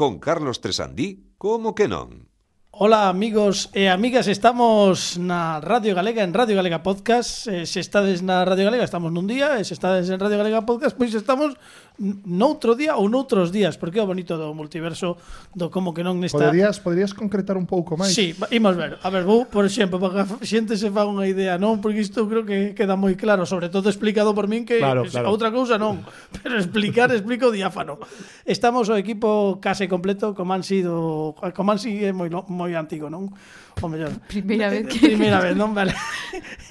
con Carlos Tresandí, como que non? Hola amigos e amigas, estamos na Radio Galega, en Radio Galega Podcast eh, Se estades na Radio Galega estamos nun día E se estades en Radio Galega Podcast, pois estamos noutro día ou noutros días, porque é o bonito do multiverso do como que non nesta... Poderías, poderías concretar un pouco máis? Sí, imos ver. A ver, vou, por exemplo, para que a xente se fa unha idea, non? Porque isto creo que queda moi claro, sobre todo explicado por min que claro, claro. outra cousa non, pero explicar, explico diáfano. Estamos o equipo case completo, como han sido, como han sido moi, moi antigo, non? o mellor. Primeira vez que... Primeira vez, non? Vale.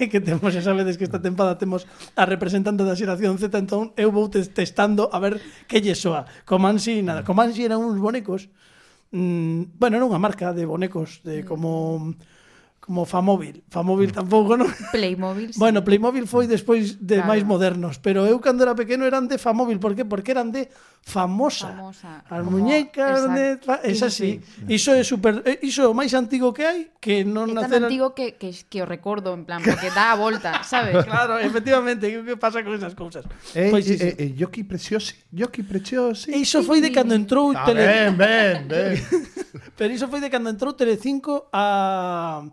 É que temos, xa sabedes que esta tempada temos a representante da xeración Z, entón eu vou testando a ver que lle soa. Comansi, nada. Comansi eran uns bonecos. Mm, bueno, era unha marca de bonecos, de como como Famóvil. Famóvil tampouco, non? Playmobil. Sí. Bueno, Playmobil foi despois de claro. máis modernos, pero eu cando era pequeno eran de Famóvil, por que? Porque eran de famosa. famosa. As como, muñecas exact, de tra... es así. Sí. Iso é super eh, iso é o máis antigo que hai que non. É tan naceran... antigo que, que que o recordo en plan porque dá a volta, sabes? claro, efectivamente, que que pasa con esas cousas? Eh, pois pues, eh, eh, eh, Yoki Preciosi, Yoki Preciosi. Iso foi de cando entrou ah, Tele. Ben, ben, ben. Pero iso foi de cando entrou Telecinco a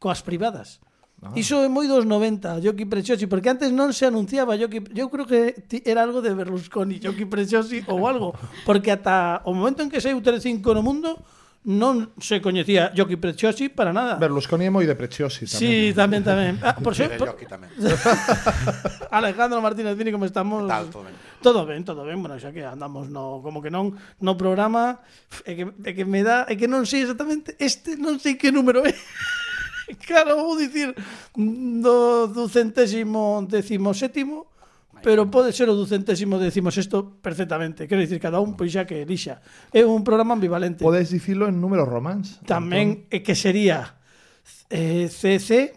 coas privadas. Ah. Iso é moi dos 90, Yoki Preciosi, porque antes non se anunciaba Yoki, eu creo que era algo de Berlusconi, Yoki Preciosi ou algo, porque ata o momento en que saiu Telecinco no mundo non se coñecía Yoki Preciosi para nada. Berlusconi é moi de Preciosi tamén. Sí, tamén, tamén. Ah, por xe, por... Yoki tamén. Alejandro Martínez Vini, como estamos? Tal, todo ben. Todo ben, todo ben. Bueno, xa que andamos no, como que non no programa, é que, é que me dá, é que non sei exactamente, este non sei que número é. claro, vou dicir do, ducentésimo décimo sétimo, pero pode ser o ducentésimo décimo sexto perfectamente. Quero dicir, cada un pois xa que elixa. É un programa ambivalente. Podes dicirlo en números romans. Tamén é que sería eh, CC,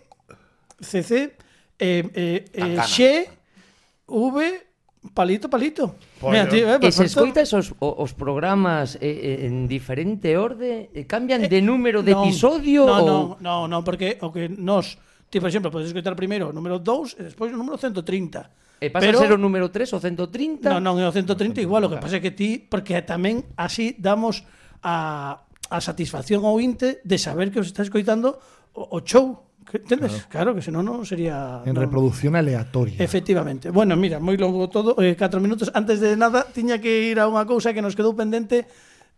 CC, eh, eh, eh, X, V, palito, palito. Mira, tío, eh, e se escoitas os, os programas eh, eh, en diferente orde, eh, cambian de eh, número de non, episodio? Non, ou... non, non, non, porque o que nos... Ti, por exemplo, podes escoitar primeiro o número 2 e despois o número 130. E pasa pero, a ser o número 3 o 130? Non, non, é o 130 igual, o que pasa é que ti, porque tamén así damos a, a satisfacción ao inte de saber que os está escoitando o, o show. Entendes? Claro, claro que senón non sería En no. reproducción aleatoria. Efectivamente. Bueno, mira, moi longo todo, eh, 4 minutos antes de nada tiña que ir a unha cousa que nos quedou pendente.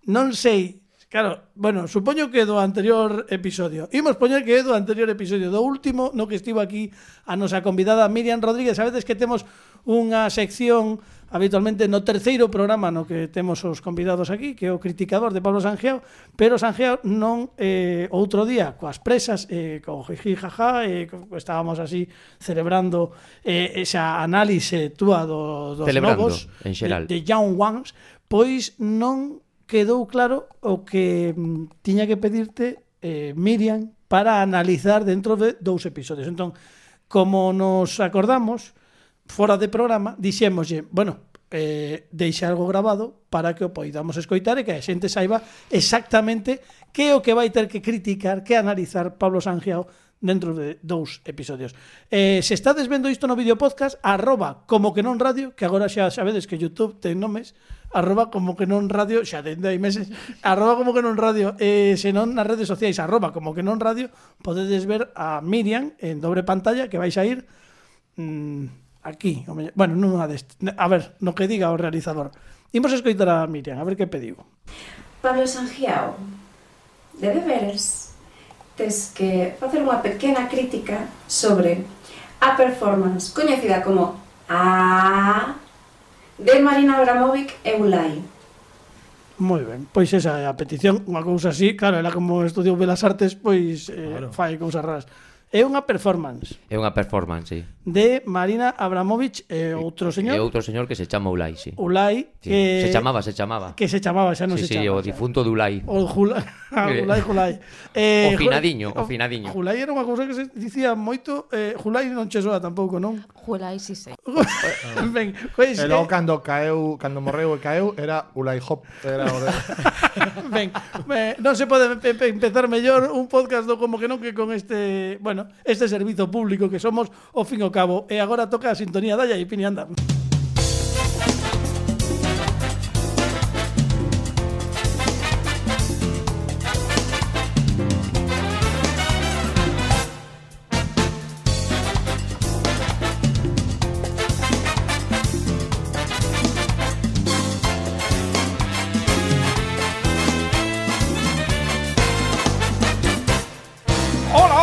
Non sei, claro, bueno, supoño que do anterior episodio. Imos poñer que é do anterior episodio, do último no que estivo aquí a nosa convidada Miriam Rodríguez. Sabedes que temos unha sección habitualmente no terceiro programa no que temos os convidados aquí, que é o criticador de Pablo Sanjeo, pero Sanjeo non eh, outro día coas presas, eh, co jiji jaja, eh, co, estábamos así celebrando eh, esa análise túa do, dos celebrando, novos, en xeral. De, de Young Ones, pois non quedou claro o que mm, tiña que pedirte eh, Miriam para analizar dentro de dous episodios. Entón, como nos acordamos, fora de programa, dixémoslle, bueno, eh, deixa algo grabado para que o poidamos escoitar e que a xente saiba exactamente que é o que vai ter que criticar, que analizar Pablo Sangiao dentro de dous episodios. Eh, se estades vendo isto no vídeo podcast, arroba como que non radio, que agora xa sabedes que YouTube ten nomes, arroba como que non radio, xa dende hai meses, arroba como que non radio, eh, senón nas redes sociais, arroba como que non radio, podedes ver a Miriam en dobre pantalla, que vais a ir... Mmm, aquí, o mellor, bueno, nunha deste, a ver, no que diga o realizador. Imos escoitar a Miriam, a ver que pediu. Pablo Sangiao, de deberes, tes que facer unha pequena crítica sobre a performance coñecida como A de Marina Abramovic e Ulai. Moi ben, pois esa é a petición, unha cousa así, claro, ela como estudiou Belas Artes, pois eh, claro. fai cousas raras. É unha performance. É unha performance, sí. De Marina Abramovich e outro señor. E outro señor que se chama Ulai, sí. Ulai, sí. que... Se chamaba, se chamaba. Que se chamaba, xa non sí, se sí, chama. Sí, o difunto de Ulai. O Jula... Ulai, Julai. Eh, o finadiño, o finadiño. Julai era unha cousa que se dicía moito... Eh, Julai non che soa tampouco, non? Julai Sisei. ben, pois, e logo eh... cando caeu, cando morreu e caeu, era Ulai Hop. Era o de... ben, me, non se pode pe, pe, empezar mellor un podcast do como que non que con este, bueno, este servizo público que somos, ao fin e ao cabo. E agora toca a sintonía da e Pini Andar.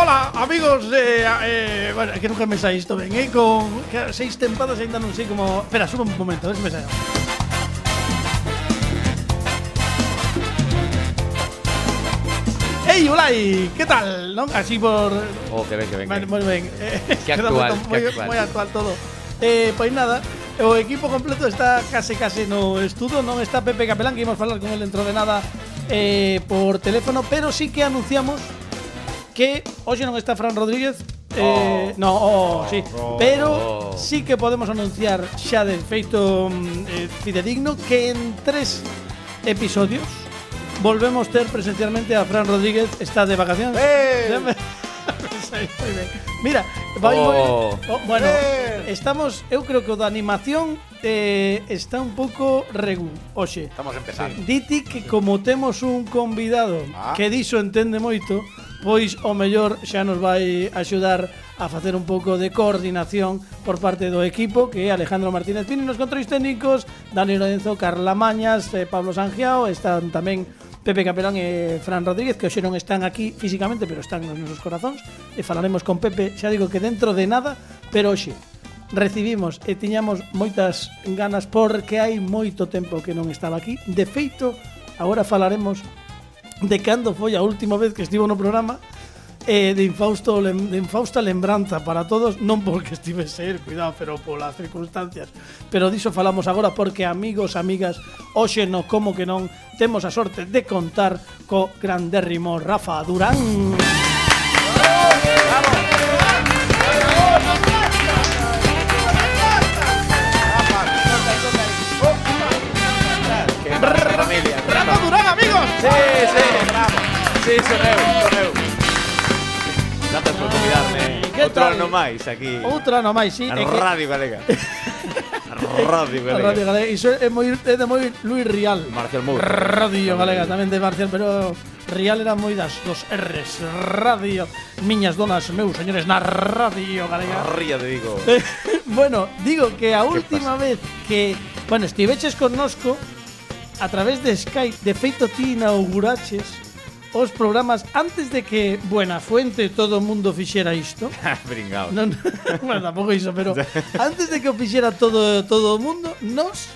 Hola, amigos de... Eh, bueno, é que nunca me sai isto ben, eh? Con seis tempadas ainda non sei como... Espera, subo un momento, a ver se me sai. Ei, Olai, que tal? Non? Así por... Oh, que ben, que ben. Que moi ben. Eh, Que actual, que actual. moi actual todo. Eh, pois nada, o equipo completo está case case no estudo, non está Pepe Capelán, que imos falar con el dentro de nada eh, por teléfono, pero sí que anunciamos que hoxe non está Fran Rodríguez oh. Eh, no, oh, oh, sí. Pero sí que podemos anunciar xa de feito mm, eh, fidedigno que en tres episodios volvemos ter presencialmente a Fran Rodríguez está de vacaciones. ben. Mira, vai oh. oh, bueno, ¡Eh! estamos, eu creo que o da animación eh, está un pouco regu, hoxe. Estamos empezando. Diti que como temos un convidado ah. que diso entende moito, pois o mellor xa nos vai axudar a facer un pouco de coordinación por parte do equipo que é Alejandro Martínez Pini nos controis técnicos, Dani Lorenzo, Carla Mañas, eh, Pablo Sangiao, están tamén Pepe Capelán e Fran Rodríguez que hoxe non están aquí físicamente, pero están nos nosos corazóns e falaremos con Pepe, xa digo que dentro de nada, pero hoxe recibimos e tiñamos moitas ganas porque hai moito tempo que non estaba aquí. De feito, agora falaremos de cando foi a última vez que estivo no programa eh, de, infausto, lem, de infausta lembranza para todos, non porque estive ser, cuidado, pero polas circunstancias. Pero diso falamos agora porque, amigos, amigas, hoxe no como que non temos a sorte de contar co grandérrimo Rafa Durán. Música sí, son eu, son eu. Grazas por convidarme. Que Outro tal? ano máis aquí. Outro ano máis, sí. Na Radio Galega. Radio Galega. Radio Galega. Iso é moi é de moi Luis Rial. Marcial Moura. Radio Galega tamén de Marcial, pero Rial era moi das dos R's. Radio. Miñas donas, meus señores, na Radio Galega. Ría de digo. bueno, digo que a última vez que, bueno, estiveches connosco a través de Skype, de feito ti inauguraches os programas antes de que Buena Fuente todo o mundo fixera isto. Ah, Bringao. Non, bueno, tampouco iso, pero antes de que o fixera todo todo o mundo, nos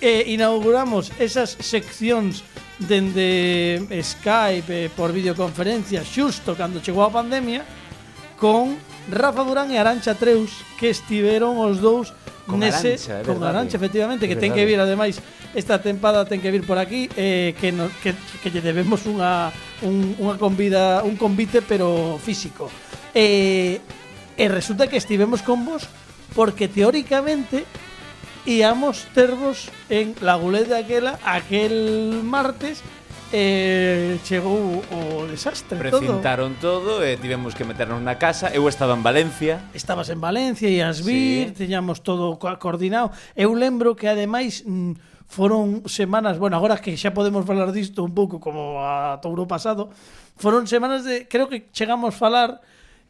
eh, inauguramos esas seccións dende Skype eh, por videoconferencia xusto cando chegou a pandemia con Rafa Durán e Arancha Treus que estiveron os dous con nese Arancha, con verdade, Arancha efectivamente que ten que vir ademais esta tempada ten que vir por aquí eh, que, no, que, que lle debemos unha un, unha convida, un convite pero físico. E, e resulta que estivemos con vos porque teóricamente íamos tervos en la guleta aquela aquel martes eh, chegou o desastre Precintaron todo, todo e eh, tivemos que meternos na casa Eu estaba en Valencia Estabas en Valencia, e as vir, sí. tiñamos todo coordinado Eu lembro que ademais mm, foron semanas, bueno, agora que xa podemos falar disto un pouco como a touro pasado, foron semanas de, creo que chegamos a falar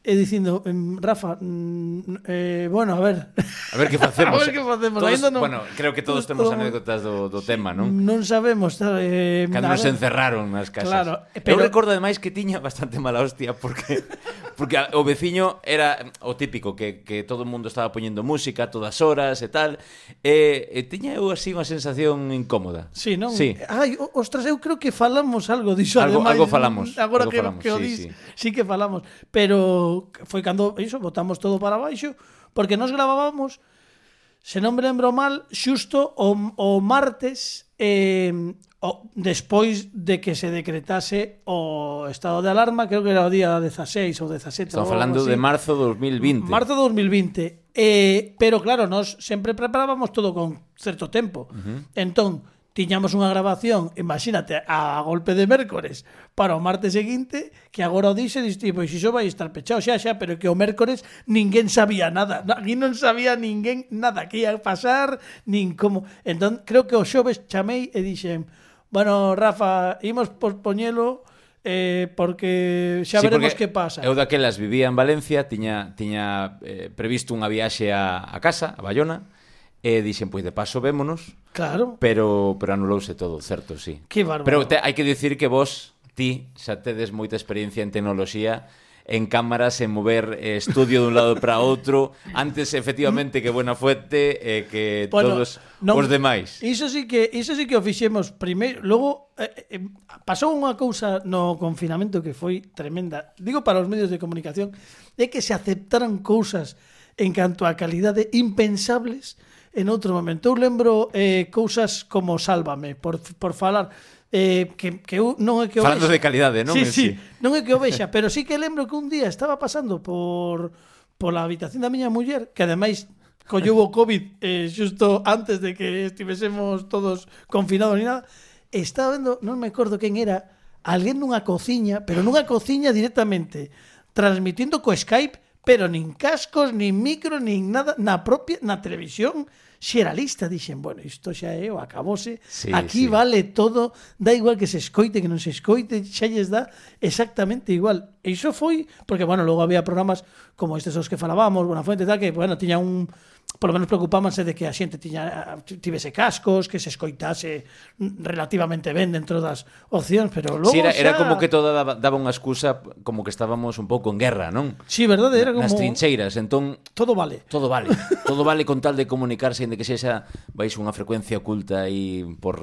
e dicindo, Rafa, mm, eh, bueno, a ver. A ver que facemos. a ver que facemos. Todos, non, bueno, creo que todos temos anécdotas do, do tema, non? Non sabemos. Eh, Cando nos encerraron nas casas. Claro, pero... Eu recordo ademais que tiña bastante mala hostia porque porque o veciño era o típico que, que todo o mundo estaba poñendo música a todas horas e tal. E, e tiña eu así unha sensación incómoda. Sí, non? Sí. Ai, ostras, eu creo que falamos algo diso. Algo, ademais, algo falamos. Agora algo que, falamos, que o sí, dis, sí. sí que falamos. Pero foi cando iso botamos todo para baixo porque nos gravábamos se non me lembro mal xusto o, o martes eh, o, despois de que se decretase o estado de alarma, creo que era o día 16 ou 17. Estamos falando así. de marzo 2020. Marzo de 2020. Eh, pero claro, nos sempre preparábamos todo con certo tempo. Uh -huh. Entón, tiñamos unha grabación, imagínate, a golpe de mércores para o martes seguinte, que agora o dixe, diste, pois iso vai estar pechado xa xa, pero que o mércores ninguén sabía nada. Aquí non sabía ninguén nada que ia pasar, nin como... Entón, creo que o xoves chamei e dixen, bueno, Rafa, imos pospoñelo eh, porque xa sí, veremos que pasa. Eu daquelas vivía en Valencia, tiña tiña eh, previsto unha viaxe a, a casa, a Bayona, E dixen, pois de paso vémonos. Claro. Pero pero anulouse todo, certo, sí. Que bárbaro. Pero te, hai que dicir que vos, ti, xa tedes moita experiencia en tecnoloxía, en cámaras, en mover eh, estudio dun lado para outro, antes efectivamente que Buena Fuente e eh, que bueno, todos non, os demais. Iso sí que iso sí que o fixemos primeiro, logo eh, eh, pasou unha cousa no confinamento que foi tremenda. Digo para os medios de comunicación, é que se aceptaran cousas en canto a calidade impensables en outro momento. Eu lembro eh, cousas como Sálvame, por, por falar eh, que, que eu non é que o Falando vexa. de calidade, non? Sí, sí, sí, non é que o vexa, pero sí que lembro que un día estaba pasando por pola habitación da miña muller, que ademais colleu o COVID eh, xusto antes de que estivésemos todos confinados ni nada, estaba vendo, non me acordo quen era, alguén nunha cociña, pero nunha cociña directamente, transmitindo co Skype, pero nin cascos, nin micro, nin nada, na propia, na televisión, xeralista, dixen, bueno, isto xa é o acabose, sí, aquí sí. vale todo, da igual que se escoite, que non se escoite, xa lles dá exactamente igual. E iso foi, porque, bueno, logo había programas como estes os que falábamos, Buena Fuente e tal, que, bueno, tiña un Por lo menos preocupábanse de que a xente tiña tivese cascos, que se escoitase relativamente ben dentro das opcións, pero logo sí, era, xa... era como que toda daba, daba unha excusa como que estábamos un pouco en guerra, non? Sí, verdade, era como nas trincheiras, entón todo vale. Todo vale. todo vale con tal de comunicarse, de que sexa vais unha frecuencia oculta aí por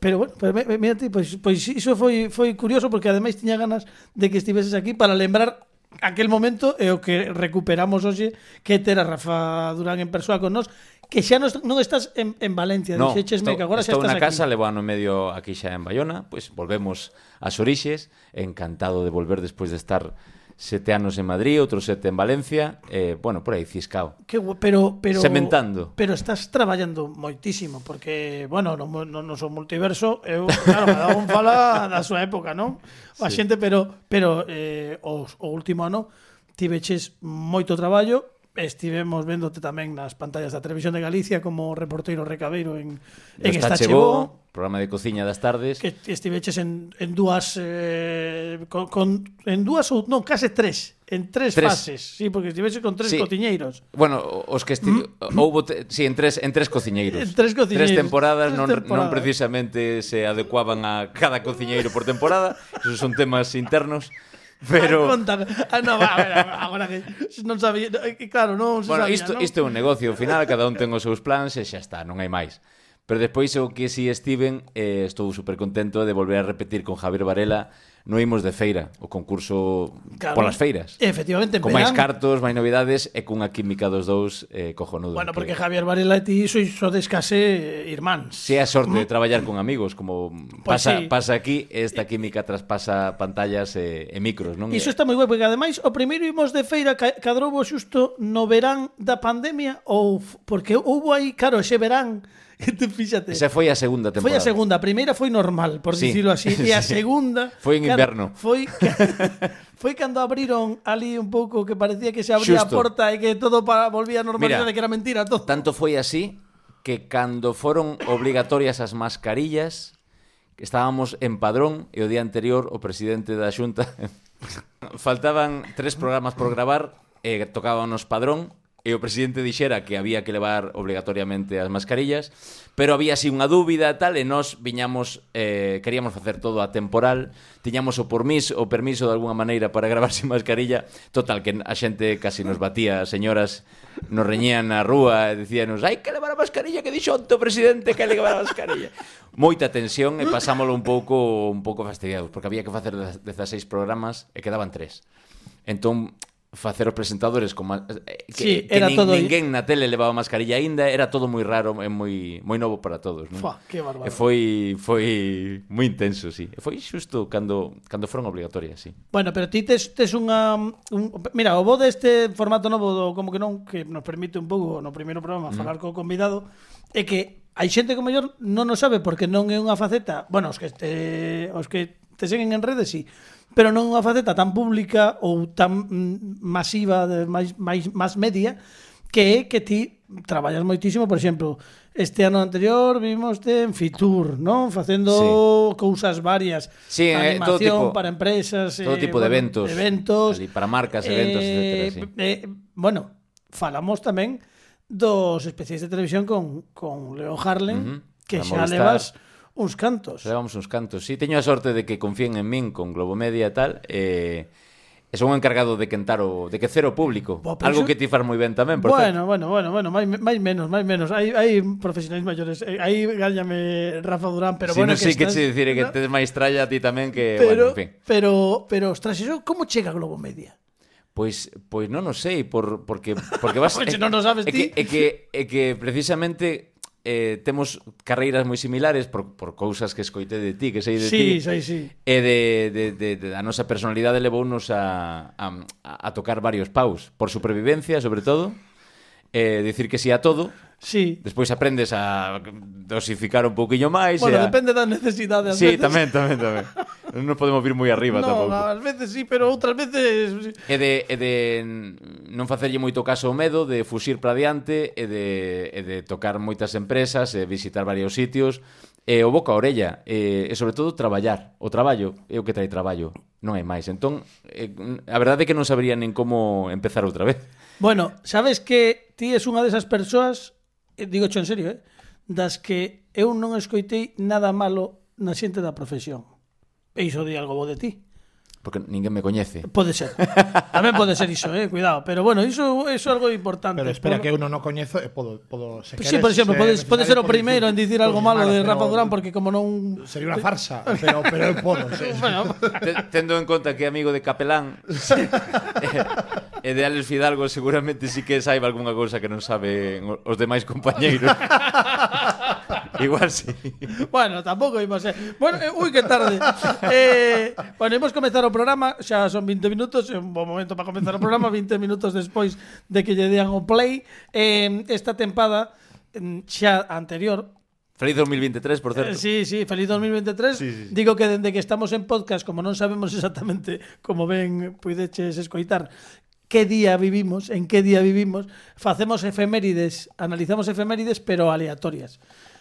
Pero bueno, pero me, mira ti, pois, pois iso foi, foi curioso porque ademais tiña ganas de que estiveses aquí para lembrar aquel momento e o que recuperamos hoxe que ter a Rafa Durán en persoa con nós que xa non estás en, en Valencia no, dixéchesme que agora xa estás na casa, aquí. levo ano medio aquí xa en Bayona pois pues volvemos ás orixes encantado de volver despois de estar sete anos en Madrid, outros sete en Valencia, eh, bueno, por aí ciscao. Que gu- pero pero Sementando. pero estás traballando moitísimo porque, bueno, no no no son multiverso, eu claro, cada un fala da súa época, non? A Sí. xente, pero pero eh, o, o último ano tiveches moito traballo estivemos véndote tamén nas pantallas da Televisión de Galicia como reporteiro recabeiro en, en Está Chevó, programa de cociña das tardes. Que estiveches en, en dúas eh, con, con, en dúas ou non, case tres en tres, tres. fases, sí, porque estiveches con tres sí. cociñeiros. Bueno, os que esti... Mm. houbo te... sí, en tres en tres cociñeiros. En tres cociñeiros. Tres temporadas tres non temporadas. non precisamente se adecuaban a cada cociñeiro por temporada, esos son temas internos. Pero... Conta... Ah, no, va, a ver, agora que non sabía... Eh, claro, non se bueno, sabía, isto, non? isto é un negocio, ao final cada un ten os seus plans e xa está, non hai máis. Pero despois o que si Steven, eh, estou super contento de volver a repetir con Javier Varela no imos de feira, o concurso claro. polas feiras. Efectivamente, en Con máis cartos, máis novidades e cunha química dos dous eh, cojonudo. Bueno, porque que... Javier Varela e ti sois sodes case eh, irmáns. Se a sorte de mm. traballar con amigos, como pues pasa, sí. pasa aquí, esta química traspasa pantallas e, e micros, non? Iso está moi guai, porque ademais o primeiro imos de feira cadrobo xusto no verán da pandemia ou porque houbo aí, claro, ese verán Tú fíxate. Esa foi a segunda temporada. Foi a segunda, a primeira foi normal, por sí. dicirlo así, e a segunda foi en cando, inverno. Foi foi cando abriron ali un pouco que parecía que se abría Justo. a porta e que todo para volvía a normalidade, Mira, que era mentira todo. Tanto foi así que cando foron obligatorias as mascarillas, estábamos en padrón e o día anterior o presidente da Xunta faltaban tres programas por gravar e eh, tocábamos padrón e o presidente dixera que había que levar obligatoriamente as mascarillas, pero había así unha dúbida tal e nós viñamos eh, queríamos facer todo a temporal, tiñamos o permiso, o permiso de alguna maneira para gravar sin mascarilla, total que a xente casi nos batía, as señoras nos reñían na rúa e dicíanos, "Hai que levar a mascarilla que dixo o presidente que hai que levar a mascarilla." Moita tensión e pasámolo un pouco un pouco fastidiados, porque había que facer 16 programas e quedaban 3. Entón, facer os presentadores como eh, que, sí, que era nin, todo... ninguén na tele levaba mascarilla aínda, era todo moi raro e moi moi novo para todos, non? Fua, que bárbaro. E foi foi moi intenso, sí. E foi xusto cando cando foron obligatorias, sí. Bueno, pero ti tes, tes unha un, mira, o bo deste formato novo do como que non que nos permite un pouco no primeiro programa mm. falar co convidado é que hai xente que mellor non o sabe porque non é unha faceta, bueno, os que te, os que te seguen en redes, sí pero non unha faceta tan pública ou tan mm, masiva, de, máis, máis, máis media, que é que ti traballas moitísimo, por exemplo, este ano anterior vimos-te en Fitur, non? Facendo sí. cousas varias, sí, animación eh, todo tipo, para empresas, todo eh, tipo de bueno, eventos, eventos ali, para marcas, eventos, eh, etcétera, sí. eh, bueno, falamos tamén dos especies de televisión con con Leo Harlem, uh -huh, que xa levas Uns cantos. Levamos uns cantos. Sí, teño a sorte de que confíen en min con Globo Media e tal. Eh, e son encargado de quentar o de quecer o público, Bo, pois algo que ti far moi ben tamén, por Bueno, bueno, bueno, bueno, máis máis menos, máis menos. Hai hai profesionais maiores. Eh, aí gállame Rafa Durán, pero si bueno, no que sí estás... que che dicir que tes máis tralla a ti tamén que, pero, bueno, en fin. Pero pero ostras, iso como chega a Globo Media? Pois pois non o sei por porque porque vas Oye, non o sabes ti. É que é que é que precisamente eh, temos carreiras moi similares por, por cousas que escoite de ti, que sei de sí, ti. Sei, sí. E de, de, de, de a nosa personalidade levounos a, a, a tocar varios paus, por supervivencia, sobre todo. Eh, dicir que si sí a todo, Sí. Despois aprendes a dosificar un pouquiño máis. Bueno, e a... depende da necesidade. As sí, veces. tamén, tamén, tamén. non nos podemos vir moi arriba no, tampouco. ás veces sí, pero outras veces... E de, e de non facerlle moito caso ao medo, de fuxir para diante, e de, e de tocar moitas empresas, e visitar varios sitios, e o boca a orella, e, e sobre todo traballar. O traballo é o que trai traballo, non é máis. Entón, e, a verdade é que non sabría nen como empezar outra vez. Bueno, sabes que ti es unha desas persoas Eh, digo en serio, eh? das que eu non escoitei nada malo na xente da profesión. E iso di algo bo de ti. Porque ninguén me coñece. Pode ser. Tamén pode ser iso, eh, cuidado, pero bueno, iso iso é algo importante. Pero espera por... que eu non o coñezo e podo podo se pues queres, Sí, por exemplo, eh, podes pode ser o primeiro en dicir algo malo de Rafa Durán porque como non sería unha farsa, pero pero eu podo. Sí. bueno, tendo en conta que é amigo de Capelán e, e de Alex Fidalgo seguramente sí que saiba algunha cousa que non saben os demais compañeiros. Igual sí. bueno, tampouco imos ser. Bueno, eh, ui, que tarde. eh, bueno, imos comezar o programa, xa son 20 minutos, é un bon momento para comezar o programa, 20 minutos despois de que lle dean o play. Eh, esta tempada mm, xa anterior, Feliz 2023, por certo. Eh, sí, sí, feliz 2023. Sí, sí. Digo que dende que estamos en podcast, como non sabemos exactamente como ven, puideches escoitar, que día vivimos, en que día vivimos, facemos efemérides, analizamos efemérides, pero aleatorias.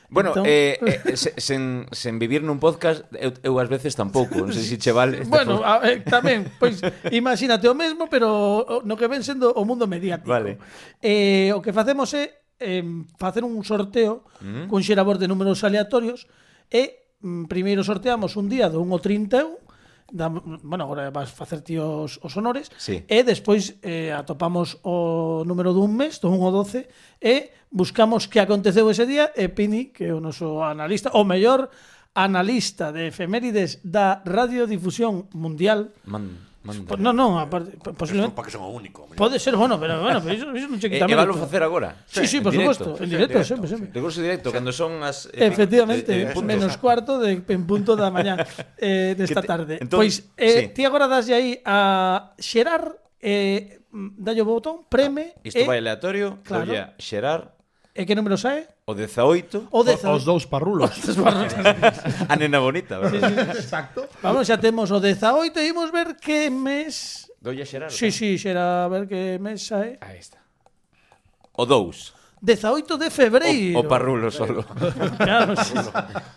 Bueno, entón... eh, eh, sen, sen vivir nun podcast, eu, eu ás veces tampouco, non sei se che vale. Bueno, a, eh, tamén, pois imagínate o mesmo, pero no que ven sendo o mundo mediático. Vale. Eh, o que facemos é eh, facer un sorteo mm. cun xerabor de números aleatorios e mm, primeiro sorteamos un día do 1 ao 31, da, bueno, agora vas facer ti os, os honores sí. e despois eh, atopamos o número dun mes, do 1 ao 12 e buscamos que aconteceu ese día e Pini, que é o noso analista, o mellor analista de efemérides da Radiodifusión Mundial. Man, man pues, no, no, aparte, posiblemente... Para que son o único. Hombre. Pode ser, bueno, pero bueno, pero iso, iso non che quita eh, E, e valo facer agora. Sí, sí, sí por suposto, en directo, sí, sempre, sempre. Recurso directo, sí. cando son as... Eh, Efectivamente, eh, eh, menos cuarto de, en punto da mañá eh, desta tarde. Entón, pois, eh, sí. ti agora daslle aí a xerar, eh, mm, dallo o botón, preme... Ah, isto e, vai aleatorio, claro. a xerar, E que número sae? O 18. O 18. Os dous parrulos. Os parrulos. a nena bonita, verdad? Sí, sí, exacto. Vamos, xa temos o 18 e imos ver que mes... Dolle xerar. Sí, sí, xera, a ver que mes sae. Aí está. O 2. 18 de febreiro. O, o parrulo solo. Claro, sí.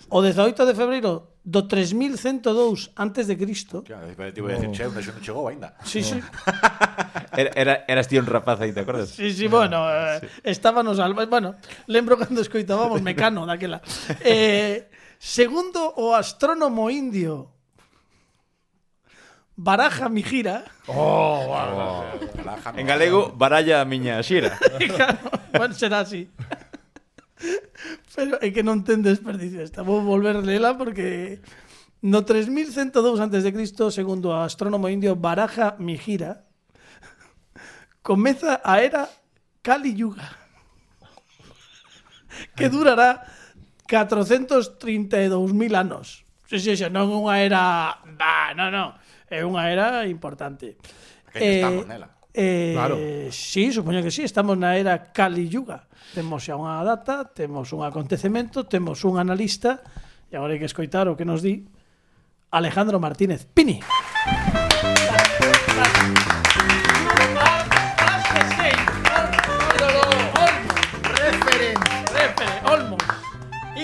O 18 de febreiro do 3102 antes de Cristo. Claro, te voy a decir, oh. che, eso non chegou ainda. Sí, sí. era, era, eras tío un rapaz aí, te acordas? Sí, sí, bueno, ah, eh, estábamos al... Bueno, lembro cando escoitábamos Mecano daquela. Eh, segundo o astrónomo indio Baraja mi gira. Oh, oh. Baraja, en galego, baralla a miña xira. claro, bueno, será así. Pero é que non ten desperdicio esta. Vou volver lela porque no 3102 antes de Cristo, segundo o astrónomo indio Baraja Mihira, comeza a era Kali Yuga, que durará 432.000 anos. Si, si, si, non unha era... Bah, non, non é unha era importante. Que eh, estamos nela. Eh, claro. Sí, supoño que sí, estamos na era Kali Yuga. Temos xa unha data, temos un acontecemento, temos un analista, e agora hai que escoitar o que nos di Alejandro Martínez Pini.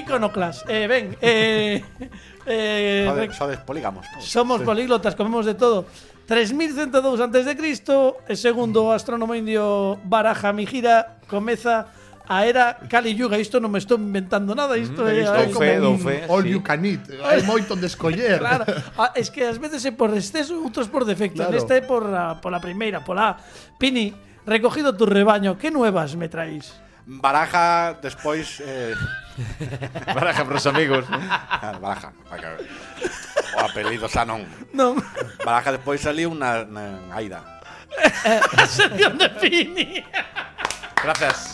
Iconoclas. Eh, ven, eh, eh, Joder, polígamos. Somos políglotas, comemos de todo. 3102 antes de Cristo, e segundo astrónomo indio Baraja Mijira comeza a era Kali Yuga, isto non me estou inventando nada, isto é, Isto é como fe, un fe, all sí. you can eat. Hai moito de escoller. Claro, Ah, es que ás veces é por exceso, outros por defecto. Claro. Nesta é por a, por la primeira, pola Pini, recogido tu rebaño, que nuevas me traís? Baraja despois eh, Baraja pros amigos. ah, Baraja O apelido xa non Non, Baraja despois saliu na, na Aida a sección de Pini. Gracias.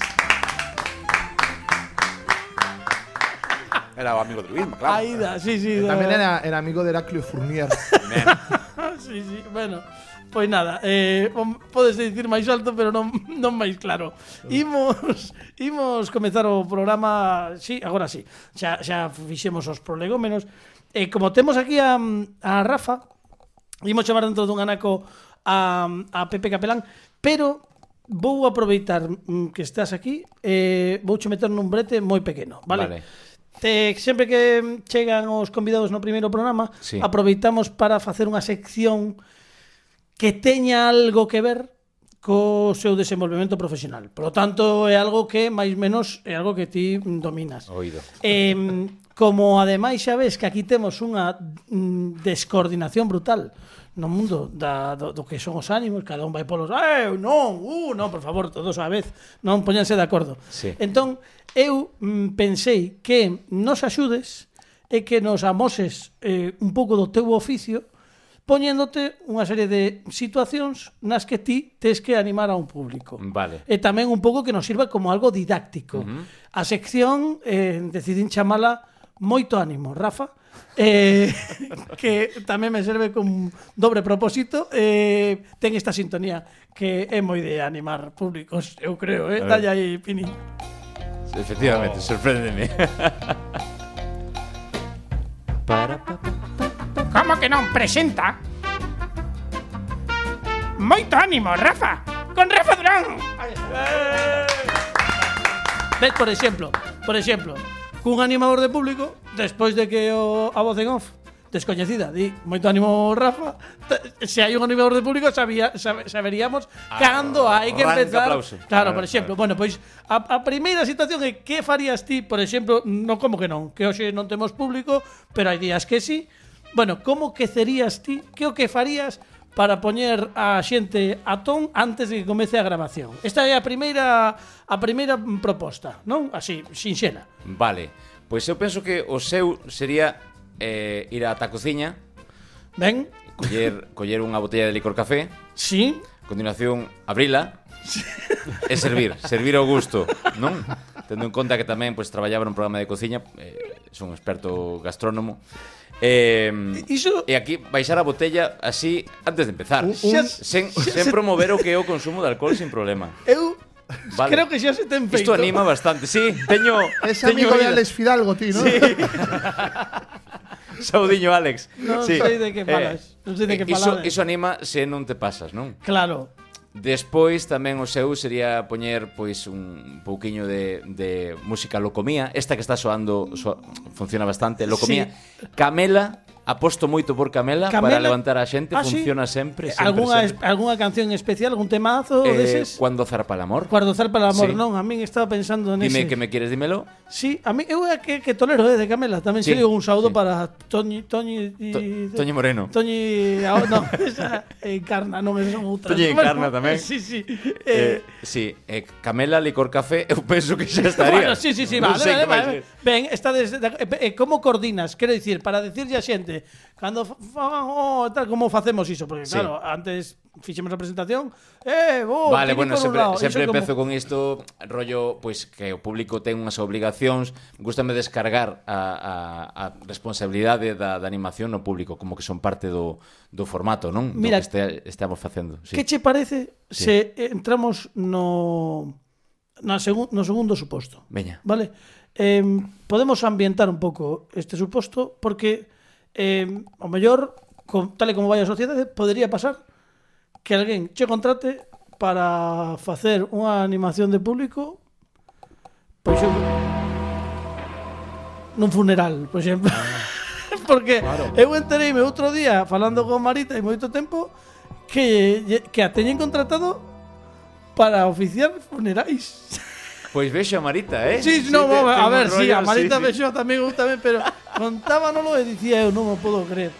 Era o amigo de Luisma, claro Aida, sí, sí. Tamén da- era, era amigo de Heraclio Fournier. Sí, sí, bueno. Pois nada, eh, podes dicir máis alto, pero non, non máis claro. Imos, imos comezar o programa, sí, agora sí, xa, xa fixemos os prolegómenos. E eh, como temos aquí a, a Rafa, imos chamar dentro dun anaco a, a Pepe Capelán, pero vou aproveitar mm, que estás aquí e eh, vou che meter nun brete moi pequeno, vale? Vale. Te, sempre que chegan os convidados no primeiro programa, sí. aproveitamos para facer unha sección que teña algo que ver co seu desenvolvemento profesional. Por lo tanto, é algo que, máis menos, é algo que ti dominas. Oído. Eh, como ademais xa ves que aquí temos unha mm, descoordinación brutal no mundo da, do, do que son os ánimos, cada un vai polos, eu non, uh, non, por favor, todos á vez, non poñanse de acordo. Sí. Entón, eu mm, pensei que nos axudes e que nos amoses eh, un pouco do teu oficio poñéndote unha serie de situacións nas que ti tes que animar a un público. Vale. E tamén un pouco que nos sirva como algo didáctico. Uh -huh. A sección eh, decidín chamala Moito ánimo, Rafa. Eh, que tamén me serve con dobre propósito eh, ten esta sintonía que é moi de animar públicos eu creo, eh? dalle aí Pini efectivamente, oh. sorpréndeme para pa, pa. Como que non presenta? Moito ánimo, Rafa. Con Rafa Durán. Eh. Ves, por exemplo, por exemplo, cun animador de público, despois de que o, a voz en off descoñecida, di, moito ánimo Rafa, se hai un animador de público sabía, sab, saberíamos ah, cando hai que empezar. Aplauso. Claro, ver, por exemplo, bueno, pois a, a primeira situación é que farías ti, por exemplo, non como que non, que hoxe non temos público, pero hai días que sí, si, Bueno, como que cerías ti? Que o que farías para poñer a xente a ton antes de que comece a grabación. Esta é a primeira a primeira proposta, non? Así, sinxela. Vale. Pois eu penso que o seu sería eh, ir ata a cociña. Ben. Coller, coller unha botella de licor café. Sí. Continuación, abrila. Sí. E servir, servir ao gusto, non? tendo en conta que tamén pois, traballaba nun programa de cociña, eh, son un experto gastrónomo, Eh, Iso... E aquí baixar a botella así antes de empezar. Un, un... Sen, sen promover o que é o consumo de alcohol sin problema. Eu Vale. Creo que xa se ten feito. Isto anima bastante. Sí, teño... Es teño amigo vida. de Alex Fidalgo, ti, ¿no? Sí. Saudiño Alex. Non sí. sei de que eh, falas. Eh, non sei de que falades. Iso, iso anima se non te pasas, non? Claro. Despois tamén o seu sería poñer pois un pouquiño de, de música locomía, esta que está soando so, funciona bastante, locomía. Sí. Camela Aposto moito por Camela, Camela para levantar a xente, ah, funciona sí? sempre, sempre Alguna sempre. algunha canción especial, algún temazo eh, deses? Cuando zarpa el amor. Cuando zarpa el amor, sí. non, a min estaba pensando nese. Dime que me quieres, dímelo. Sí, a mí eu é que, que tolero eh, de Camela, tamén sí, se digo un saúdo sí. para Toñi Toñi y, to, Toñi Moreno. Toñi, oh, no, esa encarna, non, esa outra. Toñi encarna tamén. Sí, sí. Eh, eh, sí, eh, Camela licor café, eu penso que xa estaría. bueno, sí, sí, sí, no vale, vale, vale, vale. Ben, está desde, eh, eh, como coordinas? Quero dicir, para decirlle a xente xente cando fagan oh, tal como facemos iso, porque sí. claro, antes fixemos a presentación, eh, oh, Vale, bueno, sempre, lado, sempre empezo como... con isto rollo, pois pues, que o público ten unhas obligacións, gustame descargar a, a, a responsabilidade da, da animación no público, como que son parte do, do formato, non? Mira, do que este, estamos facendo. Sí. Que che parece sí. se entramos no na segun, no segundo suposto? Veña. Vale? Eh, podemos ambientar un pouco este suposto porque eh, o mellor, con, tal e como vai a sociedade, podería pasar que alguén che contrate para facer unha animación de público pois eu, nun funeral, por exemplo. Porque claro. eu entereime outro día falando con Marita e moito tempo que, que a teñen contratado para oficiar funerais. Pois vexo a Marita, eh? Sí, sí no, te, a ver, rollo, sí, a Marita sí, vexo sí. tamén, eu tamén, pero contábanolo e dicía eu, non o podo creer.